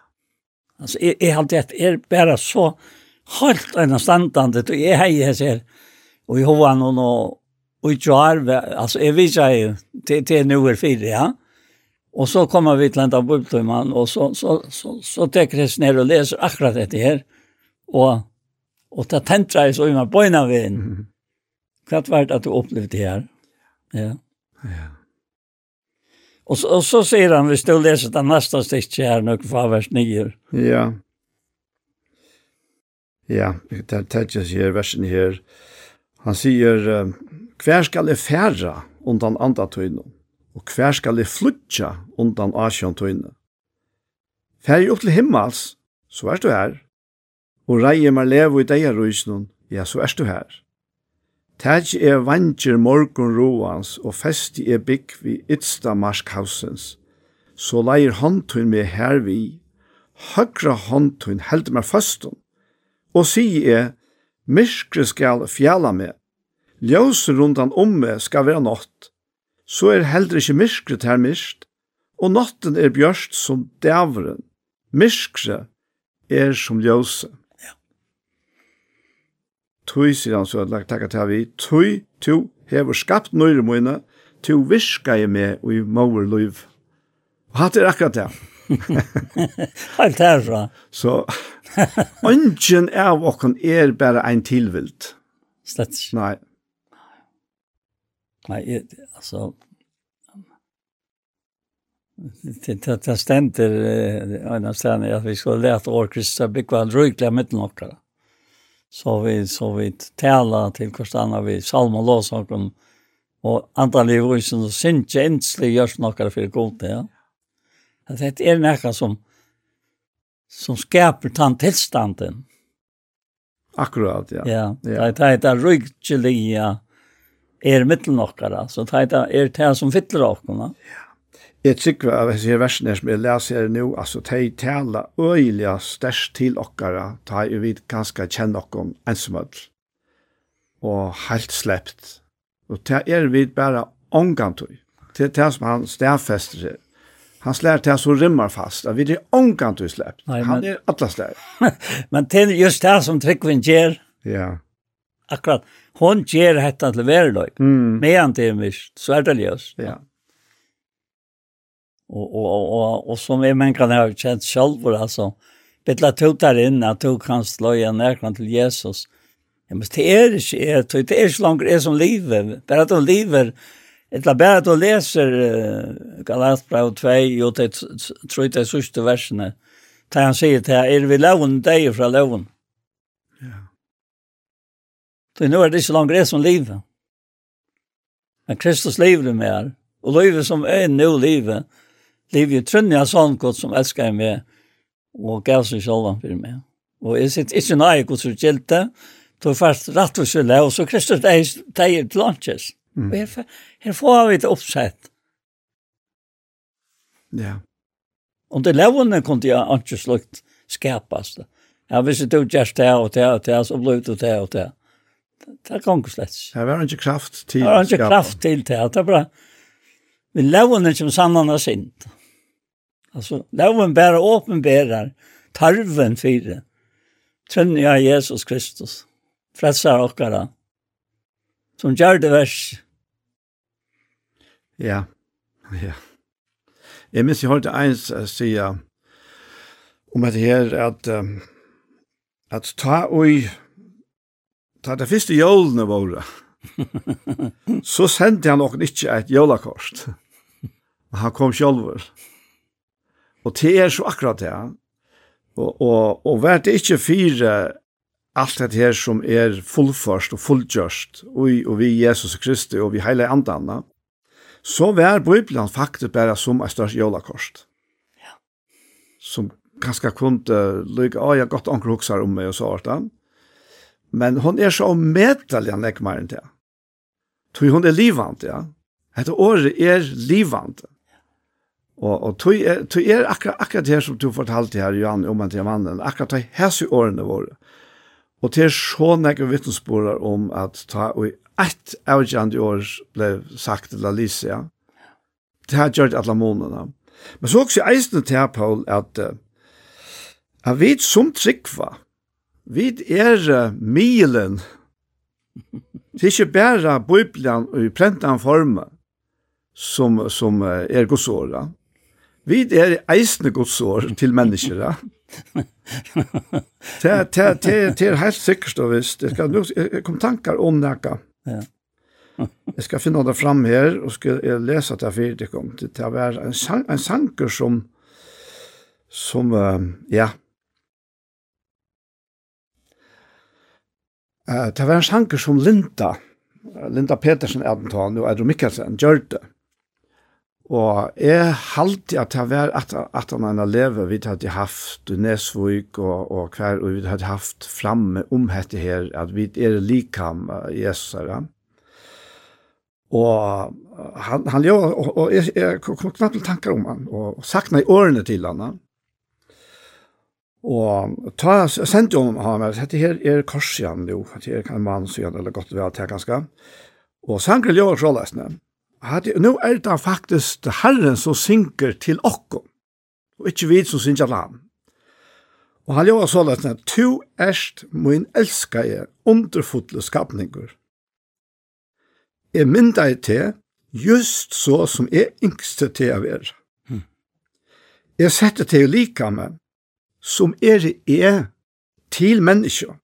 Altså, jeg, jeg hadde at er bare så helt en standande, og jeg har jeg ser, og i hovan og nå, og i tjoar, altså, jeg viser jo, til, til nu er fire, ja. Og så kommer vi til en av bubtøymann, og så, så, så, så, så teker jeg ned og leser akkurat dette her, og, og det tentrer jeg så i meg bøyna ved mm -hmm Hva var det at du opplevde det. Ja. Ja. Og så, og så sier han, hvis du leser det den stikket her, här, nu kvar vers 9. Ja. Ja, det tar här, versen her. Han sier, hver skal jeg færa undan andre tøyne, og hver skal jeg flutja undan asjon tøyne. Fær jeg opp til himmels, så er du her, og reier meg leve i deg røysene, ja, så er du her. Tæg er vantjer morgun roans og festi er bygg vi ytsta marskhausens. Så leir håndtun med her vi, høgra håndtun held meg fastun. Og si er, myrskre skal fjala meg, ljósen rundan om meg skal være nått. Så er heldur ikkje myrskre ter myrst, og nåtten er bjørst som dævren. Myrskre er som ljósen. Tui, sier han så, lagt takk til vi, tui, tu, hever skapt nøyre møyne, tu virka jeg med og i mauer liv. Og hatt er akkurat det. Helt herfra. Så, ønsken av okken er bare ein tilvilt. Slett ikke. Nei. Nei, jeg, altså, det det, det stender en av stedene at vi skulle lete år Kristus bygge en røykelig av midten okkara så vi så vi tala till kostana vi salma låsaken och antal i vuxen och sin känsla görs några för gott ja. Att det är näka som som skärper tant tillstanden. Akkurat ja. Ja, det är det är ryggeliga är mittelnockare så det är det som fyller oss. Ja. Jeg tykker av disse her versene som jeg leser her nå, altså, de taler øyelig størst til dere, da jeg vet ganske kjenne dere ensomhet, og helt slept. Og det er vi bare omgantøy, til det som han stedfester seg. Han slår til så rimmar fast, at vi er omgantøy slept. Nei, men, han er alle slær. men det er just det som Tryggvind gjør. Ja. Akkurat, hon gjør dette til verløy, mm. medan det er mist, så er det løs. Ja. ja og, og, og, och som vi människan har känt själva alltså bitla tutar in att du kan slå igen när till Jesus. Ja, men det är ikke, er, det är ikke langt är som livet. Bare att de lever Etla bara att du läser Galatbrev 2 och det tror jag sista verserna. Där han säger att er vi loven dig från loven. Ja. Så nu är det så långt är som livet. Men Kristus lever med er. Och livet som är nu livet Liv i trunnja sånn godt som elsker meg og gav seg selv for meg. Og jeg sitter ikke nøye hos hun kjelte, tog først rett og skylde, og så Kristus teier til lunches. Mm. Og her, her får vi det oppsett. Ja. Og det levende kunne jeg ikke slukt skapast. Ja, hvis du gjør det og det og det, så blir det det og det. Det er slett. Det var ikke kraft til skapast. Det var ikke kraft til det. Det er bare vi lever ikke som sannan har sint. Alltså, loven bare åpenberer tarven för det. Trönja Jesus Kristus. Frälsar åkara. Som gjør det vers. Ja, ja. Jeg minns jag hörde ens säga om at det här att um, att ta oj ta det första julen våre så sendte han nog inte ett julakort han kom sjálfur. Og det er så akkurat det. Og, og, og vær det ikke fire alt det her som er fullførst og fullgjørst, og, og vi Jesus Kristi og vi heile andana, så vær Bibelen faktisk bare som en størst jolakost. Ja. Som ganske kunne lykke, å, jeg har gått anker hokser om meg og så hvert Men hon er så medelig han ikke mer enn det. Tror hun er livant, ja. Hette året er livant. Ja Og, og tog er, tog er akkurat, akkurat det som du fortalte her, Johan, om en til mannen, akkurat de hese årene våre. Og til så nekker vittnesborer om at ta og i ett avgjørende år ble sagt til Alicia. Ja. Det har gjort alle månedene. Men så også eisende til her, Paul, at, at vi som tryggva, vi er uh, milen. Det er ikke bare Bibelen og i prentan formen som, som er godsåret. Vi er eisne godsår til mennesker, ja. Det er helt sikkert og visst. Jeg, skal, jeg kom tankar om det Ja. jeg skal finne det fram her, og skal jeg lese det for det kom Det er være en, sang, en sanker som, som uh, ja, uh, det var en sanker som Linda, Linda Petersen, Adentan og Edro Mikkelsen, gjør det. Og jeg halte at det var at, at han hadde levet, vi hadde haft Nesvøk og, og hver, og vi hadde haft framme om dette her, at vi er likam Jesus her. Og han, han jo, og, og jeg, jeg kom knapt til tanker om han, og sakna i årene til han. Og ta, sendte om han, dette her er korsjan, jo, dette her kan man si, eller godt vel, det er ganske. Og sanger gjør så løsene hade nu är det faktisk Herren som synker til okkom, og inte vi som synger till han. Og han gör så løsne, «Tu erst min älskade underfotle skapningar. Jeg mynda i te, just så som jeg yngste te av er. Jeg setter te lika meg, som er er til mennesker.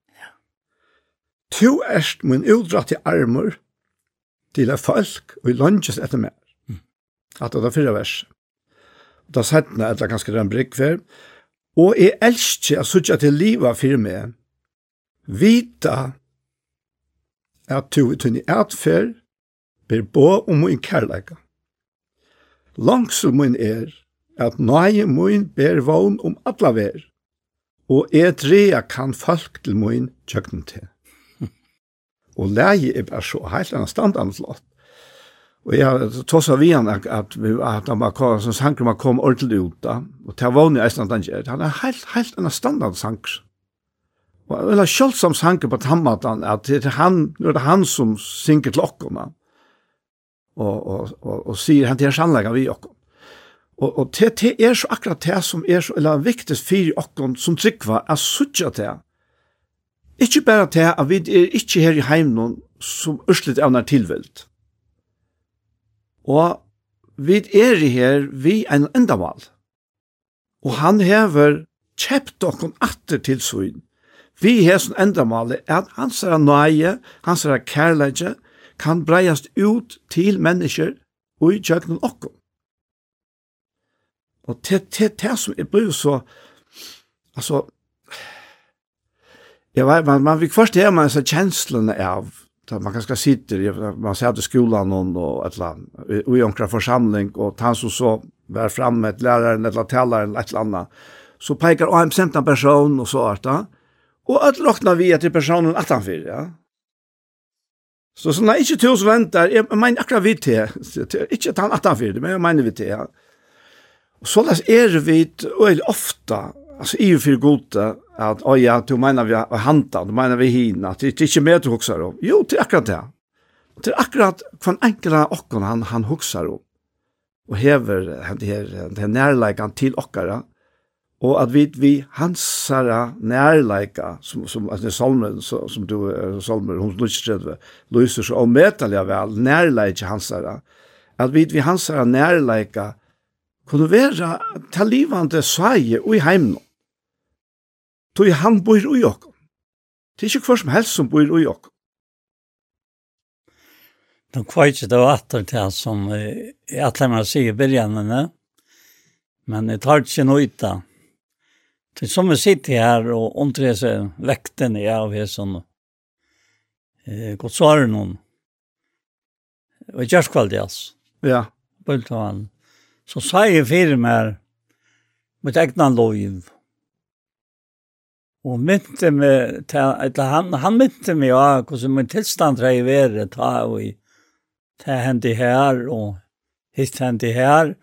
Tu erst min udratte armor, til er folk og i lunges etter mer. Mm. At det er fyrre vers. Da sett jeg etter ganske den brygg for. Og jeg elsker å sitte til livet for meg. Vita at to i tunne atfer ber bo om min kærleika. Langsel min er at nøye min ber vogn om atla ver, og jeg dreja kan folk til min tjøkken til. Og leie er bare så helt annet standard flott. Og jeg tås av igjen at, at, vi, at han bare kom, som sanger man kom ordentlig ut da, og til vågne i Østland han gjør, han er helt, helt annet standard sanger. Og jeg vil ha kjølt som sanger på tammatan, at det er han, nå er det han som synger til okkona, og, og, og, og sier han til hans anleggen vi okkona. Og, og det, det er så akkurat det som er så, eller viktigst for okkona som tryggva, er suttja det, Ikke bare til at vi er ikke her i heimen som ørslet av nær tilvilt. Og vi er her vi en endamal. Og han hever kjept okken atter til søyn. Vi har som endamal er at hans er nøye, hans er kærleidje, kan breiast ut til mennesker og i kjøkkenen okkon. Og til det som er blevet så, altså, Jag vet man man fick först hemma så känslan av att man kanske sitter man ser att skolan och ett land och i onkra församling och han så så var framme ett lärare eller tallare eller ett annat så pekar av en bestämd person och så att och att lockna vi till personen att han vill ja Så så när inte tus väntar, jag menar akkurat vi det, inte att han att han vill, men jag menar vi det. Ja. Och så där är vi och ofta, alltså EU för goda at å ja, du mener vi har hanta, du menar vi hina, det er ikke mer du huksar om. Jo, det er akkurat det. Det er akkurat hver enkla okkon han, han huksar om. Og hever det her, her nærleikan til okkara, og at vi, vi hansara nærleika, som, som, altså, salmen, så, som du, salmer, hun lyser lyser så omedelig vel, nærleika hansara, at vi, vi hansara nærleika, kunne være til livande sveie og i heimnån tog han bor i okkom. Det er ikke hver som helst som bor i okkom. De kvaitje det var atter til han som i alle man sier i byrjanene, men det tar ikke noe ut da. Det som vi sitter her og omtrer seg vekten i av her sånn, eh, godt svarer noen. Det var kjørskvalget, altså. Ja. Bult av han. Så sa jeg fire mer mot egna lov Og mynte meg, eller han, han mynte meg ja, hvordan min tilstand har jeg vært, ta og i, ta hente her, og hitt hente her.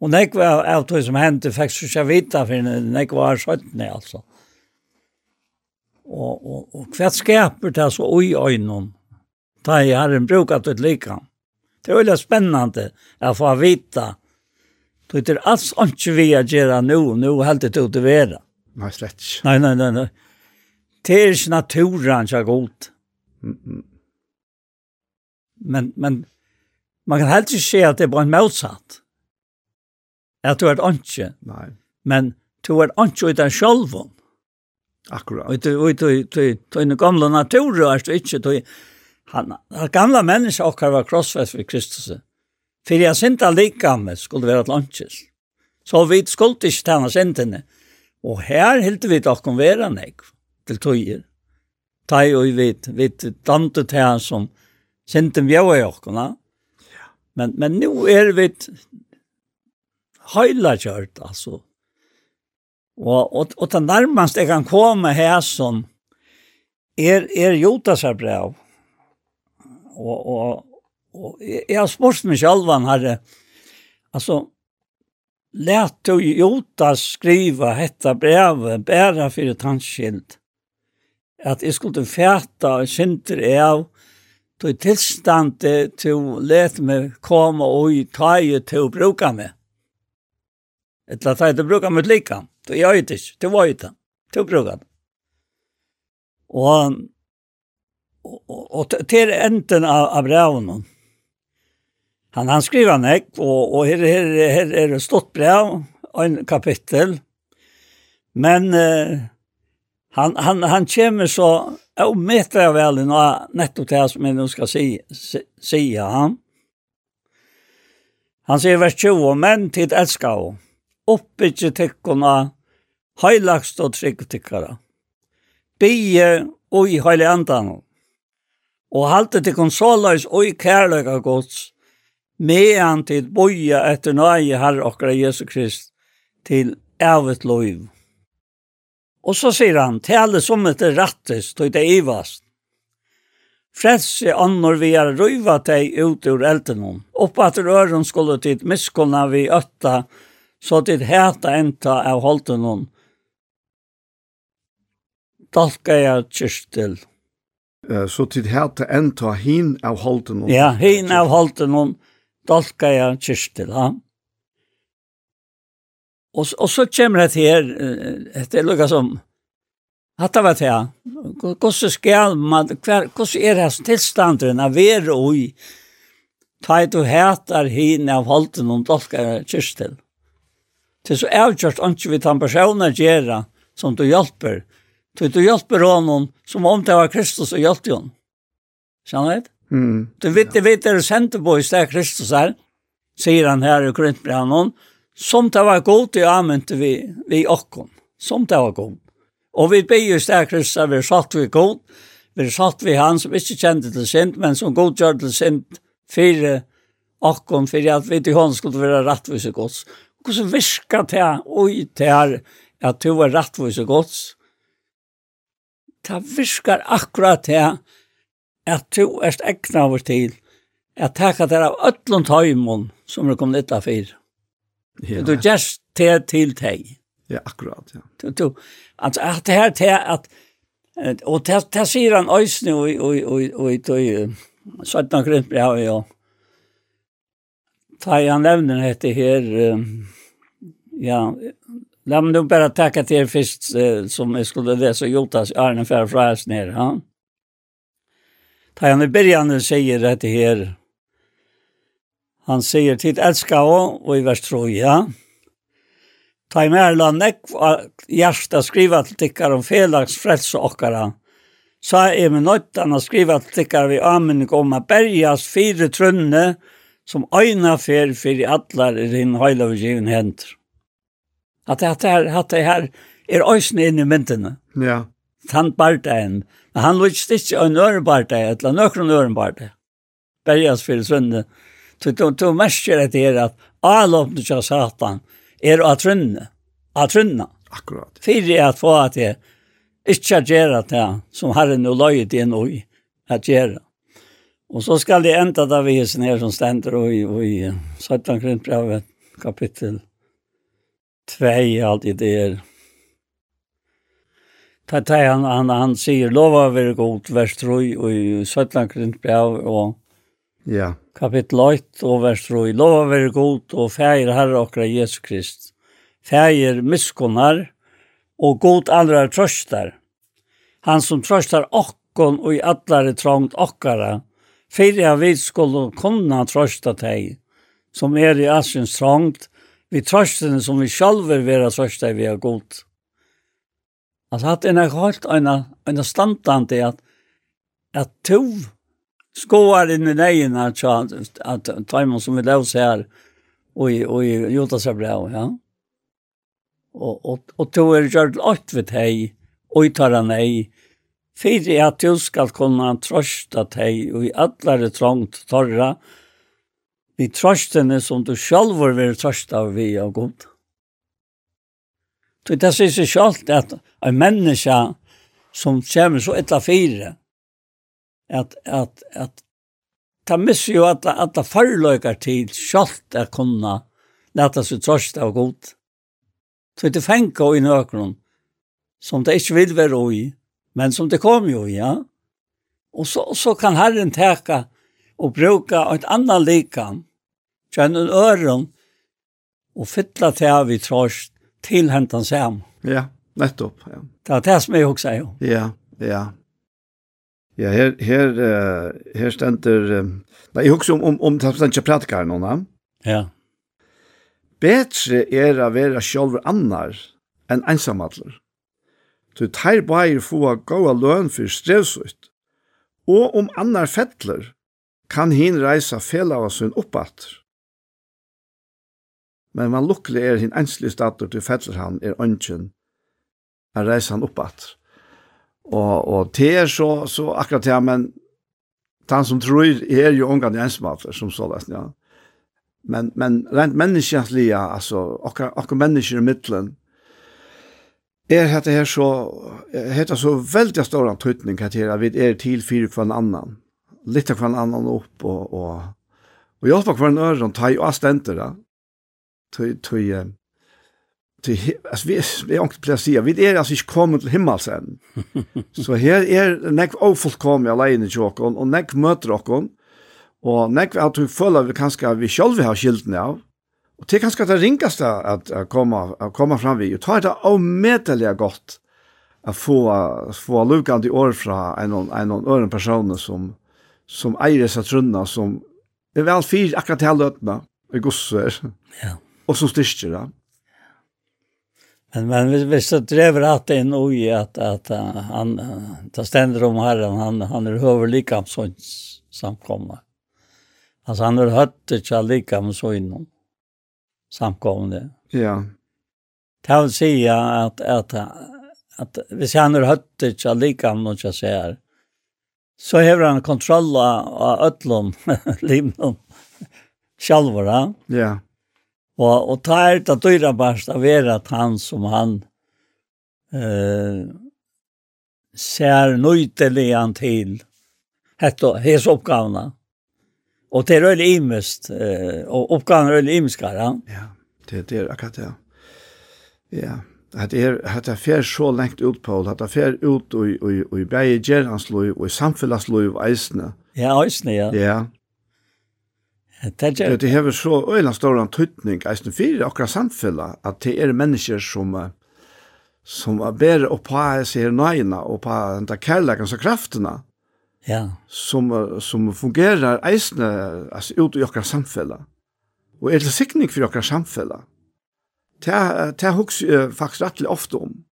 Og nek var av det som hendte, fikk så ikke vite, for nek var skjøttene, altså. Og, og, og hva skaper det så ui øynene? Ta i herren bruk at det liker. Det er veldig spennende å få vite. Det er alls ikke vi å gjøre nå, nå helt det til å være. Nei, slett ikke. Nei, nei, nei, nei. Det er ikke naturen som er god. Men, men man kan helt ikke se at det er bare en motsatt. At du er ikke. Nei. Men du er ikke ut av sjølven. Akkurat. Og du, og du, du, du, du, gamla naturen er du ikke, du, han, gamla mennesker okkar var krossfest ved Kristus. For jeg synte likamme skulle være et lunches. Så vi skulle ikke tjene sintene. Mm Og her hilde vi dokken vera nek til tøyer. Tai og vi vet dante her som kjente mjøa i okkona. Men, men nå er vi høyla kjørt, altså. Og, og, og det nærmest jeg kan komme her som er, er Jotas brev. Og, og, og jeg har spørst meg selv, herre, altså, lät du Jotas skriva hetta brevet bara för ett handskilt. Att jag skulle färta och synder av då tillståndet till lät mig komma och i taget till att bruka mig. Ett la taget att bruka mig lika. Då jag inte, det var inte. Till att bruka mig. Och, och, och, och till änden av, av brevet Han, han skriver nek, og, og her, her, her er det stått brev, ein kapittel, men uh, han, han, han kjem så, og meter jeg vel nå, nettopp til som jeg nå skal si, si, si han. Han sier vers 20, men tid elskar ho, Oppbygge tikkona, heilagst og trygg tikkara, bie og i heile andan og halte tykkene så løs og i kærløyga gods, medan til boja etter nøye herre okra Jesu Krist til evet loiv. Og så sier han, tale som etter rattes, tog det ivast. Frelse annor vi er røyva teg ut ur eldenom. opp at røren skulle tid miskunna vi øtta, så tid heta enta av holdenom. Dalka jeg kyrstil. Så tid heta enta hin av holdenom. Ja, hin av holdenom. Ja dolka jeg kyrstila. Og, og så kommer det her, det er lukka som, hatta var det, hvordan skal man, hvordan er det tilstanderen av ver og i, ta du hætar hin av holden om dolka jeg kyrstila. Det er så avgjørt ikke vi tar personer gjøre som du hjelper. Du, du hjelper honom som om det var Kristus og hjelpte honom. Skjønner du? Mm. Du vet, du vet, det er sent på i sted Kristus her, sier han her i Korintbrannon, som det var god til anvendte vi, vi okken, som det var god. Og vi ber i sted Kristus her, vi satt vi god, vi satt vi han som ikke kjente til sint, men som god gjør til sint fire okken, for at vi til hånd skulle være rettvis og gods. Hvordan virker det her, oi, det her, at du er rettvis og gods? Det virker akkurat det her, at du er egna over til at taka der av öllum tøymon som du kom nytta fyr. Ja. Du gjerst te til teg. Ja, akkurat, ja. Du, du, altså, at det her te at, og te, te sier han òsne og, og, og, og, og, 17 krympri har jo, ta han nevner hette her, ja, la meg nå bare takka til først, som jeg skulle lese Jotas Arne Færfræs nere, ja. Da han i början säger det här. Han säger till älska och i vers troja. Ta i märla nekv hjärsta skriva til tikkar om felags frelse okkara. Så er vi nøytan å skriva til tikkar vi anmenning om a berjas fire trunne som øyna fer fyrir allar i din høyla vi givin hendur. At det her, at det her er øysne inn i myndene. Ja han barte. Men han lukte ikke en ørenbarte, eller nøkron ørenbarte. Berjas fyrir svunne. Du merker det her at avlåpnet av satan er å trunne. Å trunne. Akkurat. Fyrir at få at jeg ikke gjør det som herren og løyet inn og at gjør. Og så skal det enda da vi hesen her som stender i, i 17. grunnbrevet kapittel 2, alt i det er. Ta ta han han han säger lova ver god vers 3 och i Sötlandkrent brev och ja. Kapitel 8 och 3. lova ver god och färger Herre och Jesus Krist. Färger miskunnar och god allra tröstar. Han som tröstar okkon och i allare trångt okkara. Fyrir vi skulle kunna trösta dig som är i asins trångt. Vi tröstar som vi själva vera trösta vi har god. Altså at en jeg holdt en, en standant at at to skoar inn i neien at at Taimon som vi løs her og i, og i Jotas bra, ja. Og, og, og to er gjort alt ved hei og i tar han hei Fyrir at du skal kunne trøsta deg og i allare trångt torra vi trøstene som du sjálfur vil trøsta vi av god. Så det sier seg selv at en menneske som kommer så etter fire, at, at, at ta misser jo at, at det forløker til selv å kunne lete seg trøst av godt. Så det fenger i nøkron, som det ikke vil være i, men som det kommer jo i, ja. Og så, så kan Herren teka og bruka et annet likan, kjenne en øren, og fytla til av i trøst, till hentan sam. Ja, nettopp. Ja. Det är det som jag också säger. Ja, ja. Ja, här här här Uh, nei, jeg också om om om tapsanta pratikar någon. Ja. Betre är att vara själv annars än ensamallar. Du tar bare få goda lön för stressigt. Och om annar fettler kan hin reisa fel av sin oppatter men man lukkelig er sin enslige stater til fettler han er ønsken, å reiser han opp. Og, og det er så, så akkurat det, men han som tror er jo omgang i ensmater, som så lest, ja. Men, men rent menneskjanslige, altså, akkurat, akkurat mennesker i middelen, er dette her så, heter så veldig stor antydning at her, vi er til fire for en annan, litt av en annan opp, og, og, og hjelper hver en øren, ta i astenter da, Till tog, till alltså vi vi har inte plats. Vi är alltså inte kommit till himmel sen. Så här är näck ofullkomna alene jock och näck möter och och näck att vi följer vi kanske vi själva har skilt av. Och det kanske det ringaste att komma att komma fram vi och ta det omätliga gott att få få lukan i år fra en en en person som som äger seg trunna som är väl fyr akkurat hela lötna i gosser. Ja og som styrker det. Men men hvis, hvis så drever att det en oj att att han tar ständer om Herren han han är över likam så samkomna. Alltså han har høtt det jag likam. Ja. Det vil si att att att vi ser han har høtt det jag likam ser så har han kontroll av öllum limnum sjálvara. Ja. Og, og ta er det dyra bast av er at han som han eh, ser nøyteligan til hette hans oppgavene. Og det er veldig imest, eh, og oppgavene er øyelig imeskare. Ja, det, det er akkurat det. Ja, Det er at er fer så lengt ut på at er fer ut og og i bæði gerans og i samfelags og eisne. Ja, eisne ja. Ja, Det er det har så øyla stor en tøytning eisen fyrir akkurat samfella at det er mennesker som som er bedre og på seg nøyene og på den der kærleken og kraftene ja. som, som fungerer eisene altså, ut i akkurat samfella og er til sikning for akkurat samfella det er hos faktisk rettelig ofte om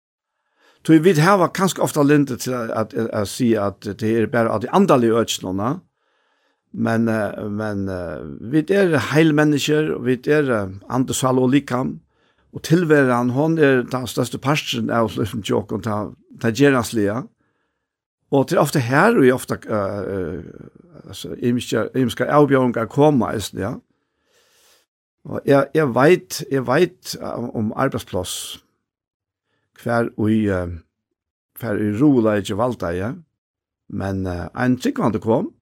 Så vi har kanskje ofte lente til å si at det er bare av de andalige økjenene, Men, men vi er heil mennesker, og vi er andesal og likam, og tilveran, hon er den største parten av løsning tjåkon, ta gjeraslia. Og til ofte her, og ofte, uh, uh, altså, imiske avbjørnga koma, eisen, ja. Og jeg, jeg veit, jeg veit om arbeidsplass, hver ui, uh, hver ui rola ikke valda, ja. Men uh, en tryggvande kom,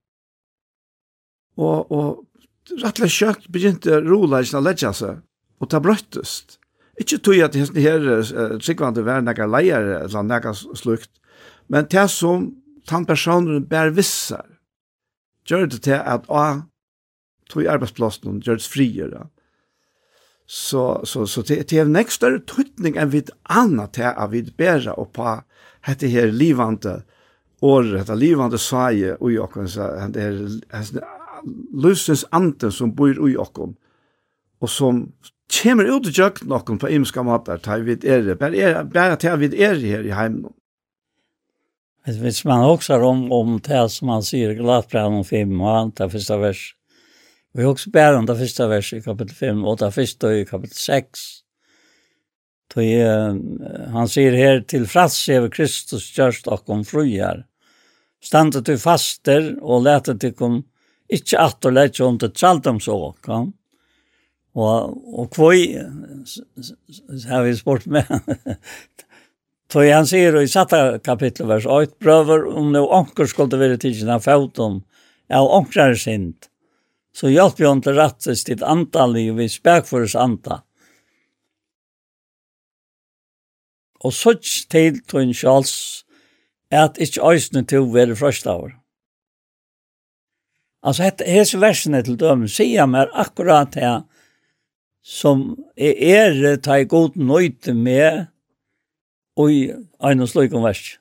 Og, og rettelig kjøkt begynte roleisen å legge seg, og ta brøttest. Ikke tog at hesten her uh, tryggvande var noen leier eller nekka slukt, men det som tann personen bær vissar, gjør det til at å tog arbeidsplassen gjør det friere. Så, så, så det, det er en ekstra tøytning enn vid anna til at vi bæra på dette her livande året, dette livande saie og i okken, dette her lysens ante som bor i okkom, og som kommer ut i jag okkom på imenska matar, tar vid er, bare ta vid er her i heimen. Hvis man också om, om det som man säger i Galatbrand om fem och allt det första vers. Vi också bär om det första vers i kapitel 5 och det första i kapitel 6. Då är, han säger här till frats över Kristus kjørst och om fruar. Standet du faster och lätet du kom ikke at å lette om til traldomsåken. Og, og kvøy, har vi spurt med, Tøy han sier i satta kapittel vers 8, prøver om no anker skulle være tidsen av foten, av ankrar sint, så hjelp vi til rettes ditt antall i vi spækføres anta. Og så til tøyn sjals, at ikkje til to være frøstavar. Alltså hette hes versen till dem säga meg akkurat här som er er ta i god nøyte med og och en slöjkon vers.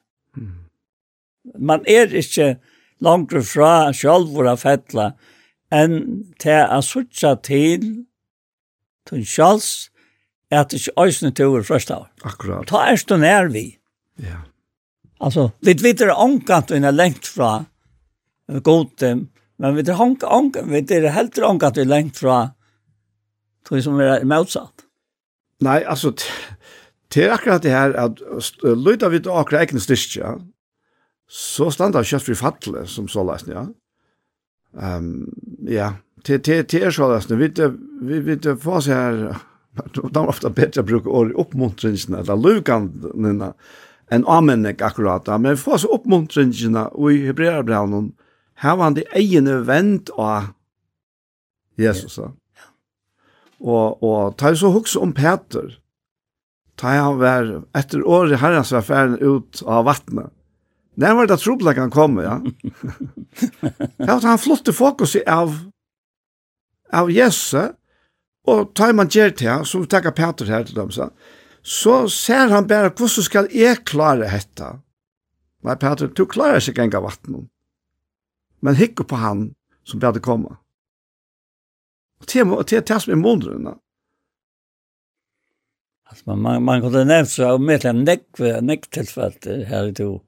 Man er ikke langt fra självvåra fettla enn til å sutja til til sjals at det ikke ikkje til over første av. Akkurat. Ta er stå nær vi. Ja. Altså, litt videre omkant og lengt fra godem Men vi det honk, honk, vi er helt honk at vi er lengt fra tog som er motsatt. Nei, altså, til akkurat det her, at løyda vi til akkurat egne styrkja, så standa kjøtt fri fatle, som så lesen, ja. Um, ja, til, til, til er så lesen, vi vi vet få oss her, de er ofte bedre bruk å oppmuntringsene, eller lukandene, enn amennek akkurat, men få oss oppmuntringsene, og i hebreerbrevnen, her var han det egene vent av Jesus. Ja. Og, og ta så hukse om Peter, ta han var etter året herrens var ferdig ut av vattnet. Når var det trobla kan kom, ja. ja, han flotte fokus av, av Jesus, og tar man gjør til han, som takker Peter her til dem, så, så ser han bare hvordan skal jeg klare dette. Nei, Peter, du klarer ikke engang vattnet men hikker på han som bedre komme. Og til er til som er månedene. Alltså man man, man kunde nevnt så om til en näck näck her i to.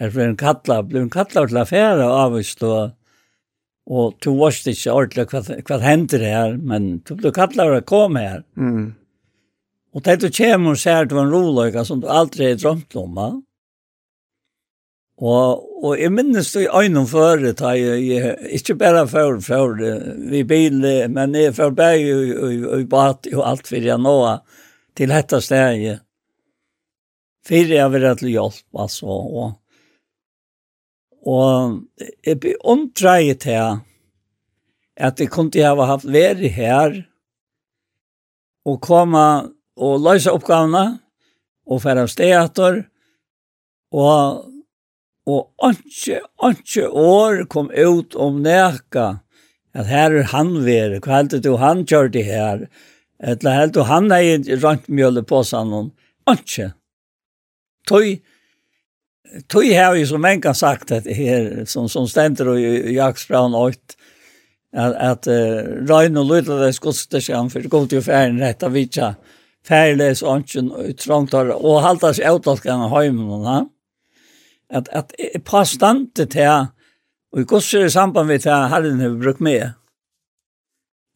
Här ble en kattla, ble en kattla til affære av oss då. Och du varst ikke ordentlig hva, hva hender her, men du ble kattla å komme her. Mm. Og det du kommer og ser att det var en roløyga som du aldri har drømt om. Va? Og, og jeg minnes det i øynene før, da jeg, jeg ikke bare før, før vi bil, men jeg før bare i, i, bat og alt for jeg nå til dette stedet. Før jeg var til hjelp, altså. Og, og jeg ble omtreet til at jeg kunne ha haft vært her og komme og løse oppgavene og fære av stedet og og anki, anki år kom ut om neka, at her er han veri, hva heldur du han kjør det her, etla heldur han er rankmjøle på sannon, anki. Tøy, tøy har jo som en kan sagt at her, som, som stender i jaksbraun 8, at, at uh, Røyne og Lydla det skotste seg for det kom til å en rett av vitsa, fære les ånden og trangt og halte seg ut av henne hjemme, at, at påstande til og i gods er i samband med til herren har brukt med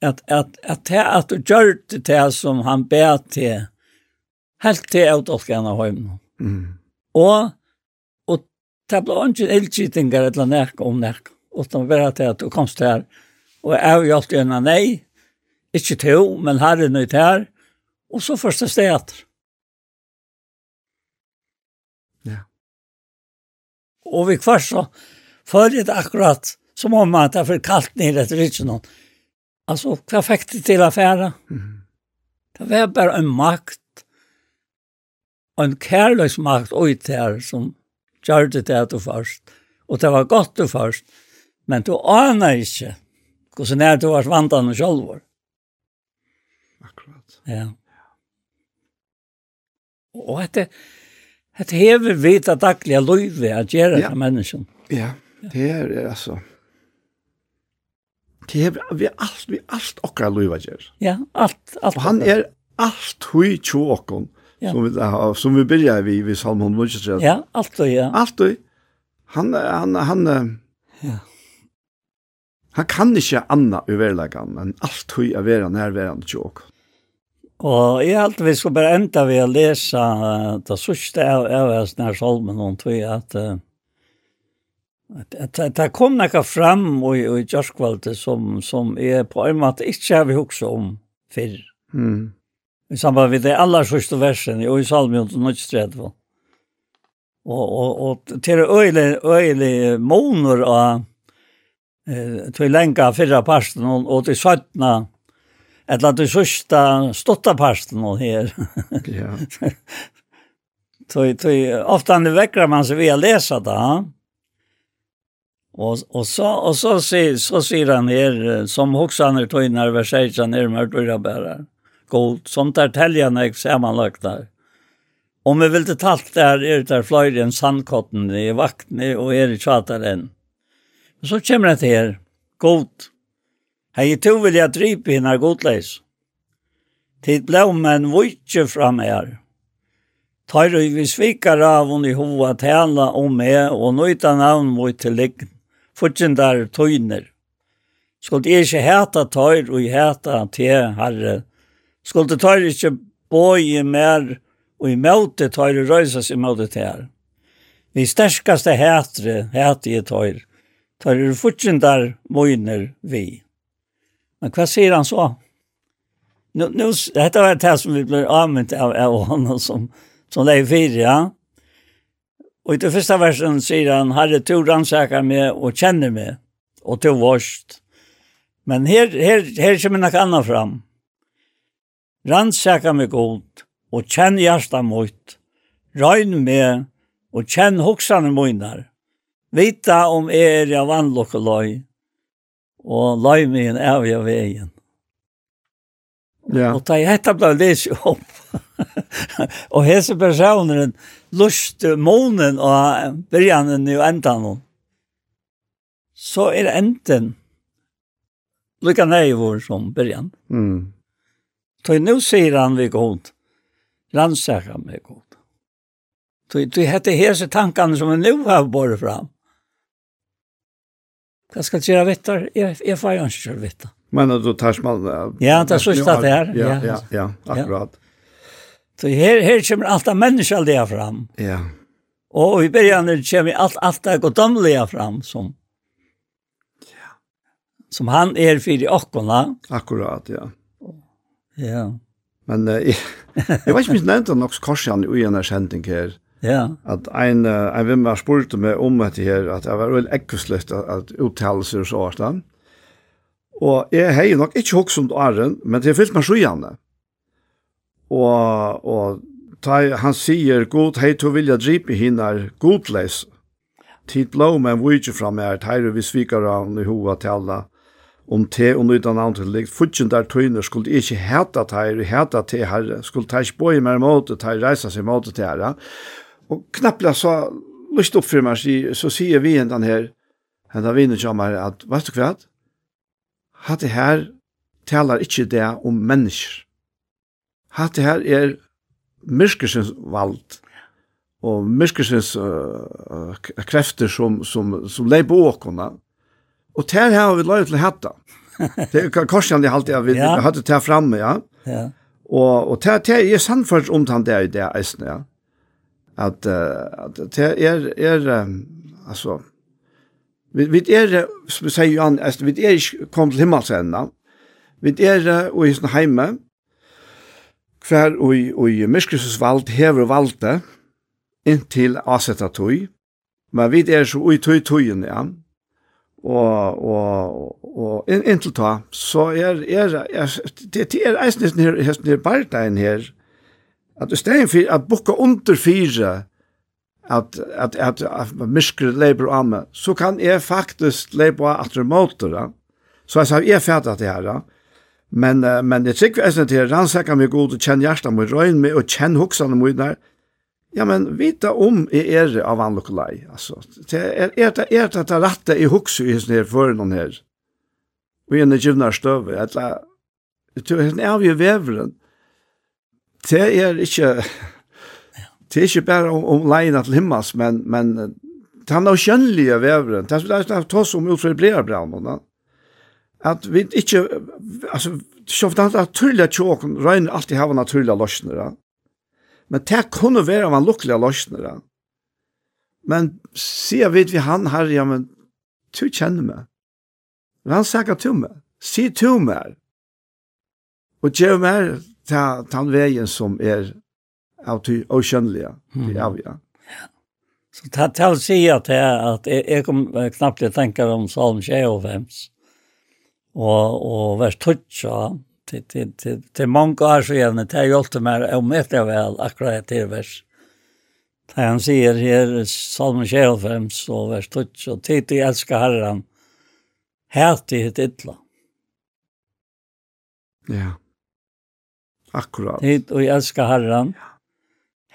at, at, at, at, at du gjør det til som han ber til helt til å tolke henne hjemme. Mm. Og, og det ble ikke ildskittinger eller nærk om nærk, utan bare til at du kom til her. Og jeg har hjulpet en nei, ikke to, men herren er her, og så første stedet. Og vi kvar så förrigt akkurat som om man tar för kallt ner det riktigt någon. Alltså, vad fick det till affära? Mm. Det var bara en makt, en kärleksmakt ut här som gjorde det du först. Och det var gott du först, men du anar inte hur sen är du var vantan och själv. Akkurat. Ja. Och att det, Det hever vita dagliga løyve at gjøre ja. mennesken. Ja, det er altså... Det hever vi alt, vi alt okra løyve at. Ja, alt, alt. Og han er alt hui tjo okkon. Ja. Som, vi, som vi byrja vi i Salm 123. Ja, alt og ja. Alt og. Han, han, han, han, ja. han kan ikke anna uverlegan, men alt hui er vera nærværende tjo. Og jeg halte vi skal bare enda ved å lese uh, det sørste av oss her salmen om tog at det kom noe fram i, i Gjørskvalget som, som jeg på en måte ikke har vi hukse om før. Mm. I samband med det aller sørste versen i salmen om 1930. Og, og, og til øyelig, øyelig måneder av eh, til lenge fyrre parten og, og til 17 eller du sørsta stotta parsten og her. Ja. Tøy, tøy, ofta han vekker man seg ved å lese det, ja. Og, og, så, og så, så, så sier han her, som hoksaner tøyner, vers 16, er mørkt og rabbærer. God, som tar teljene jeg samanlagt der. Om vi vil til talt der, er det fløyre en sandkotten i vaktene, og er i tjater. Så kommer det her, god, Hei, to vil jeg dripe henne godleis. Tid blå men vujtje fram her. Tar du vi svikar av hon i hova tala om meg og nøyta navn mot til liggen. Fortsindar tøyner. Skuld jeg ikke heta tar og heta te herre. Skuld det tøyr ikke bøye mer og i møte tøyr røysa seg møte til her. Vi sterskaste hetre heter jeg tøyr. Tøyr fortsindar møyner vi. Men hva sier han så? Nu, nu, dette var det som vi ble anvendt av, av honom som, som det er fire, ja. Og i det første versen sier han, Herre, to rannsaker meg og kjenner meg, og to vårst. Men her, her, her kommer noe annet fram. Rannsaker meg god, og kjenn hjertet mot. Røgn meg, og kjenn hoksene mine. Vita om er jeg vannlokkeløy, og lai meg en evig av veien. Ja. Og da jeg hette ble les opp. og hese personen lust månen og byrjanen i endan hon. Så er enden lika nei vår som byrjan. Mm. Så nå sier han vi god. Rannsaka meg god. Så hette hese tankene som vi nå har båret fram. Hva skal jeg gjøre vitt? Jeg får jo ikke kjøre vitt. Men du tar smal... Ja, det er så ikke det her. Ja, ja, ja, akkurat. Så her, her kommer alt av mennesker det fram. Ja. Og i begynnelsen kommer alt, alt det godomlige fram som som han er for i åkkorna. Akkurat, ja. Ja. Men uh, jeg, jeg vet ikke om jeg nevnte nok Korsian i en kjenting her. Ja. At ein ein vem var spurte meg om at her at det var vel ekkusløst at uttalelser så vart han. Og jeg hei nok ikke hoks om Arren, men det fyllt med sjøene. Og, og ta, han sier, god hei to vilja dripe hinner godleis. Tid blå, men vujtje fra meg, teir vi svikar av i hova til alla. Om te og nøyda navn til likt, futjen der tøyner skulle ikke heta teir, heta te herre, skulle teir ikke i mer måte, teir reisa seg måte til herre. Og knappla så lyst opp for meg, så sier vi hendan her, hendan vi som er at, vet du hva? Hatt det her talar ikke det om mennesker. Hatt det her er myrkersens vald, og myrkersens uh, krefter som, som, som leip åkona. Og det her har vi løy til hatta. Det er korsan jeg alltid har vi hatt det her framme, ja. ja. Og, og det, det er sannført om han det i det eisen, ja at, at det er, er altså, vi, vi er, som vi sier jo altså vi er ikke kommet til himmelsenda, vi er og i sin heime, hver og i, og i Myrskrisus vald hever valde, inntil asetta tøy, men vi er så ui tøy tøyen, ja, og og og inntil ta så er er, er det er eisnes her hest her bartein her at det stein for at bukka under fire, at, at, at, at miskre labor av så kan jeg faktisk labor at atre. Da. Så jeg sa, jeg fatt at det her. Da. Men, uh, men det tykker jeg til å rannsaka mig god og kjenne hjertet med røyen med og kjenne hoksene med der. Ja, men vita om jeg er av andre kolai. Altså, det er, er, det, er det det rette i hokset i sånne her for noen her. Og i en givnare støve. at tror, jeg tror, jeg det er ikke, det er ikke bare om, om leina til himmels, men, men det er noe kjønnelige veveren. Det er sånn at oss om blir bra at vi ikke, altså, så det er naturlig at tjåken røyner alltid hava naturlige løsnere. Men det kunne være man lukkelige løsnere. Men sier vi vi han her, ja, men du kjenner meg. Men han sier til meg. Si til meg. Og gjør meg ta tan vägen som er av till oceanlia till avia. Så ta ta å si at jeg, at jeg, jeg kom eh, knappt til å tenke om salm 25 og, og vers 12 til, til, til, til mange år så gärna det hjälpte mig om ett vel akkurat till vers da han sier her, Salmen 25, og vers 12, og tid til elsker Herren, hætig hitt ytla. Ja. Yeah. Akkurat. Tid og elsker Herren.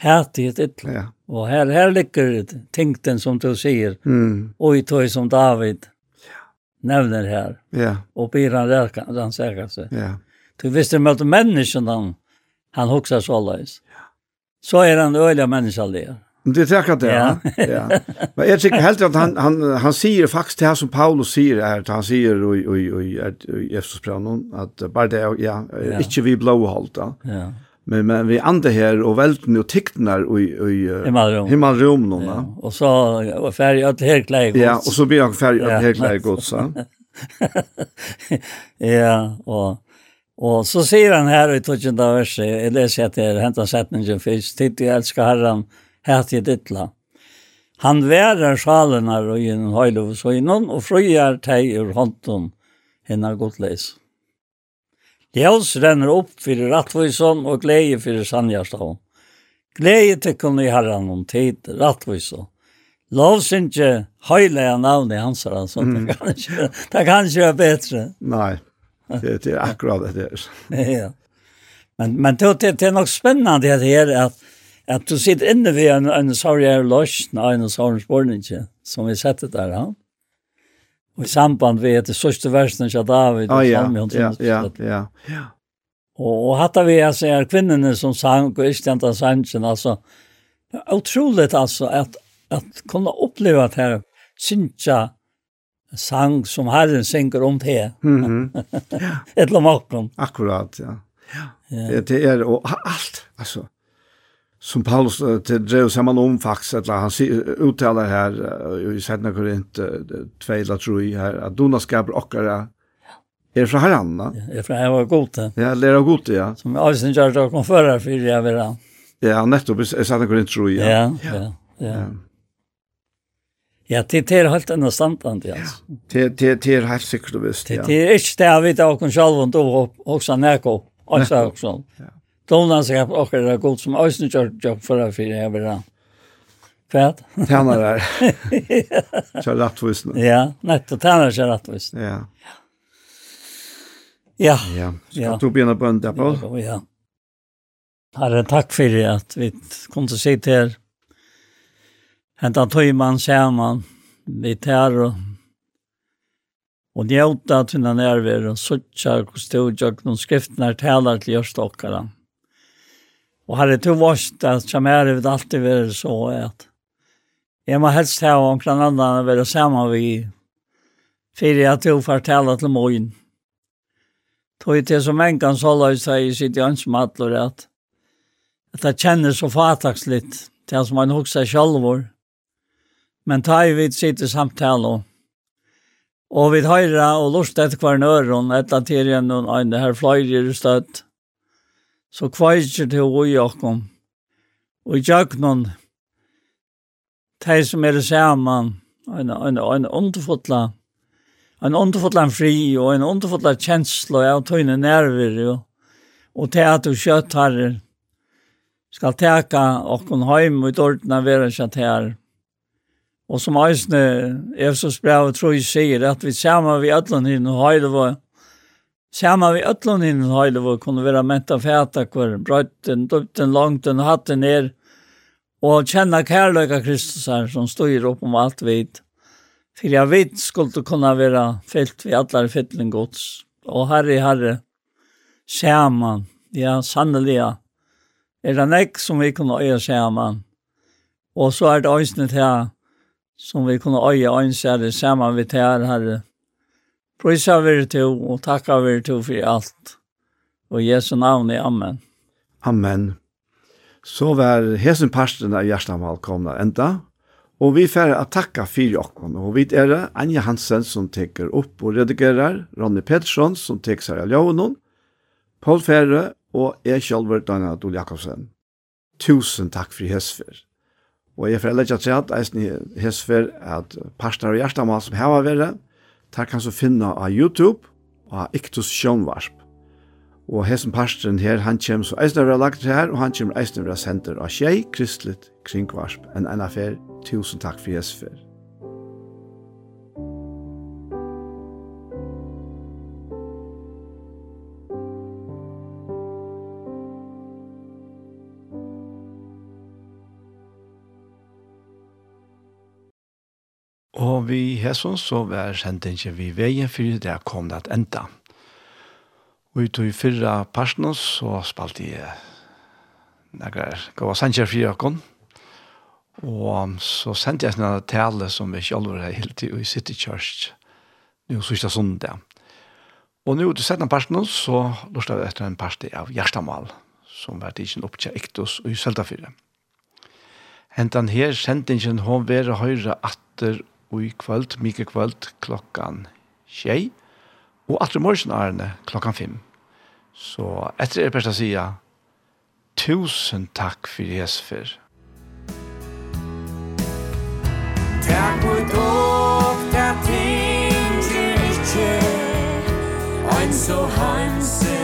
Hæti et. Ja. Og her, her ligger tingten som du sier, mm. og i tog som David nevner her. Ja. Og blir han rannsäkar seg. Ja. Du visste møte menneskene han, han huxar så alldeles. Ja. Så er han øyla menneska der. Det tackar det. Ja. ja. Men jag tycker helt att han han han säger faktiskt det här som Paulus säger här, han säger och och och i Efesbrevet att bara det ja, inte vi blåhalta. Ja. Men men vi ande här och välten och tiktnar och i himmelrum någon. Ja. Och så och färg att helt läge. Ja, och så blir jag färg att helt läge så. ja, och Och så säger han här i 12 verset, jag läser att det är hämtat sättningen först, titta jag älskar Herren, hæt i dittla. Han værer sjalenar og en høylo og søgnon, og frøyer teg ur hånden henne godleis. Ljøs renner opp for rattvisom og glede for sannhjerstav. Glede til kunne i herren om tid, rattvisom. Lovs ikke høylige navnet hans, altså. Mm. Det, kan ikke, det kan ikke være bedre. Nei, det, det er akkurat det ja. Men, men det, det, det er nok spennende det her, at at du sitter inne ved en, en sorg er løsjen av en sorgens borninger, som vi setter der, ja. Og i samband ved etter sørste versen av David, ah, ja, ja, ja, ja, ja. Og, og hatt vi, altså, er kvinnene som sang, og ikke den av sangen, altså, utroligt, altså, at, at kunne oppleve at her, synsja sang som Herren synger om det. Mm -hmm. Et eller annet. Akkurat, ja. Ja. ja. Det er, og alt, altså, som Paulus uh, till drev samman om faktisk, eller han uttalar här uh, i Sedna Korint uh, eller 3 her, här att dona skapar åkare är från herran va? Ja, är var herran gode. Ja, lära gode ja. Som Alsen har då kom förra för jag vill ha. Ja, nettopp i Sedna Korint 3. Ja, ja, ja. ja. Ja, det er helt en standard ja. Det det det är helt säkert visst ja. Det är ikke det av då kan själva då också näko også också. Ja. Donan sig och det är gott som ösnen kört jag för att fyra jag vill Fett. Tjänar där. Kör rättvist. Ja, netto tjänar kör rättvist. Ja. Ja. Ja. Ska du bli en bönd där på? Ja. Herre, tack för det att vi kunde sitta här. Hända töjman, särman, vi tar og og njóta tunna nærver og suttja og stod og noen skriftene er talar til jørstokkara. Og har det to vårt at som er det alltid være så at jeg må helst ha om blant annet være sammen vi for jeg to forteller til morgen. Tog til som en kan så løs seg i sitt ønsmatler at at jeg kjenner så fatakslitt til som man hokser sjalvor. Men ta i vidt sitt i samtale og Og vi høyra og lort etter hver nøron, etter tiden og øyne her fløyre støtt så kveitje til ui okkom. Og jagnon, de som er saman, en, en, en underfotla, en underfotla fri, og en underfotla kjensla av tøyne nerver, og og til at du kjøtt skal teka okkom heim ut ordna vera kjatt her. Og som eisne, Efsos brev tror jeg sier, at vi sammen vi ætlan hinn og høyde var Samma vi öllon innan hela vår kunde vara menta fäta kvar, brötten, dupten, långten, hatten ner och känna kärleka Kristus här som styr upp om allt vid. För jag vet skulle kunna vara fyllt vid alla fyllning gods. Och herre, herre, samman, ja, sannoliga, er det nek som vi kunne øye samman. Og så er det øyne til som vi kunne øye øyne sammen vi til herre, herre Prøysa vi til, og takka vi til for alt. Og Jesu navn i Amen. Amen. Så var hesen parsten av Gjerstamal komna enda, og vi får at takka fyrir okkon, og vi er Anja Hansen som teker opp og redigerer, Ronny Pettersson som teker seg av Ljøvnån, Paul Fære og jeg selv Dana Dole Jakobsen. Tusen takk for hesfer. Og jeg får legge til at jeg hesfer at parsten av Gjerstamal som heva vært, Det kan du finne av YouTube og Iktus Sjønvarsp. Og hessen parstren her, han kommer så eisne vera lagt her, og han kommer eisne vera sender av tjei, kristelig kringvarsp. en enn affær. Tusen takk for jesfer. Og vi hesson så var sendingen vi veien for det kom det at enda. Og i tog fyrra parten så spalte jeg nekker gav sanger for jøkken. Og så sendte jeg en tale som vi ikke selv var helt i City Church. Nå sørste sondag. Og nå til setten parten så lortet vi etter en parste av Gjerstamal som var tidsen opp til Ektos og i Søltafyrre. Hentan her sendingen hon vera høyre atter i kvöld, mykje kvöld, klokkan tjei, og atre morgen er klokkan fem. Så etter er best å si tusen takk for Jesper. Takk for dog, takk ting, du ikke, ein så hansen.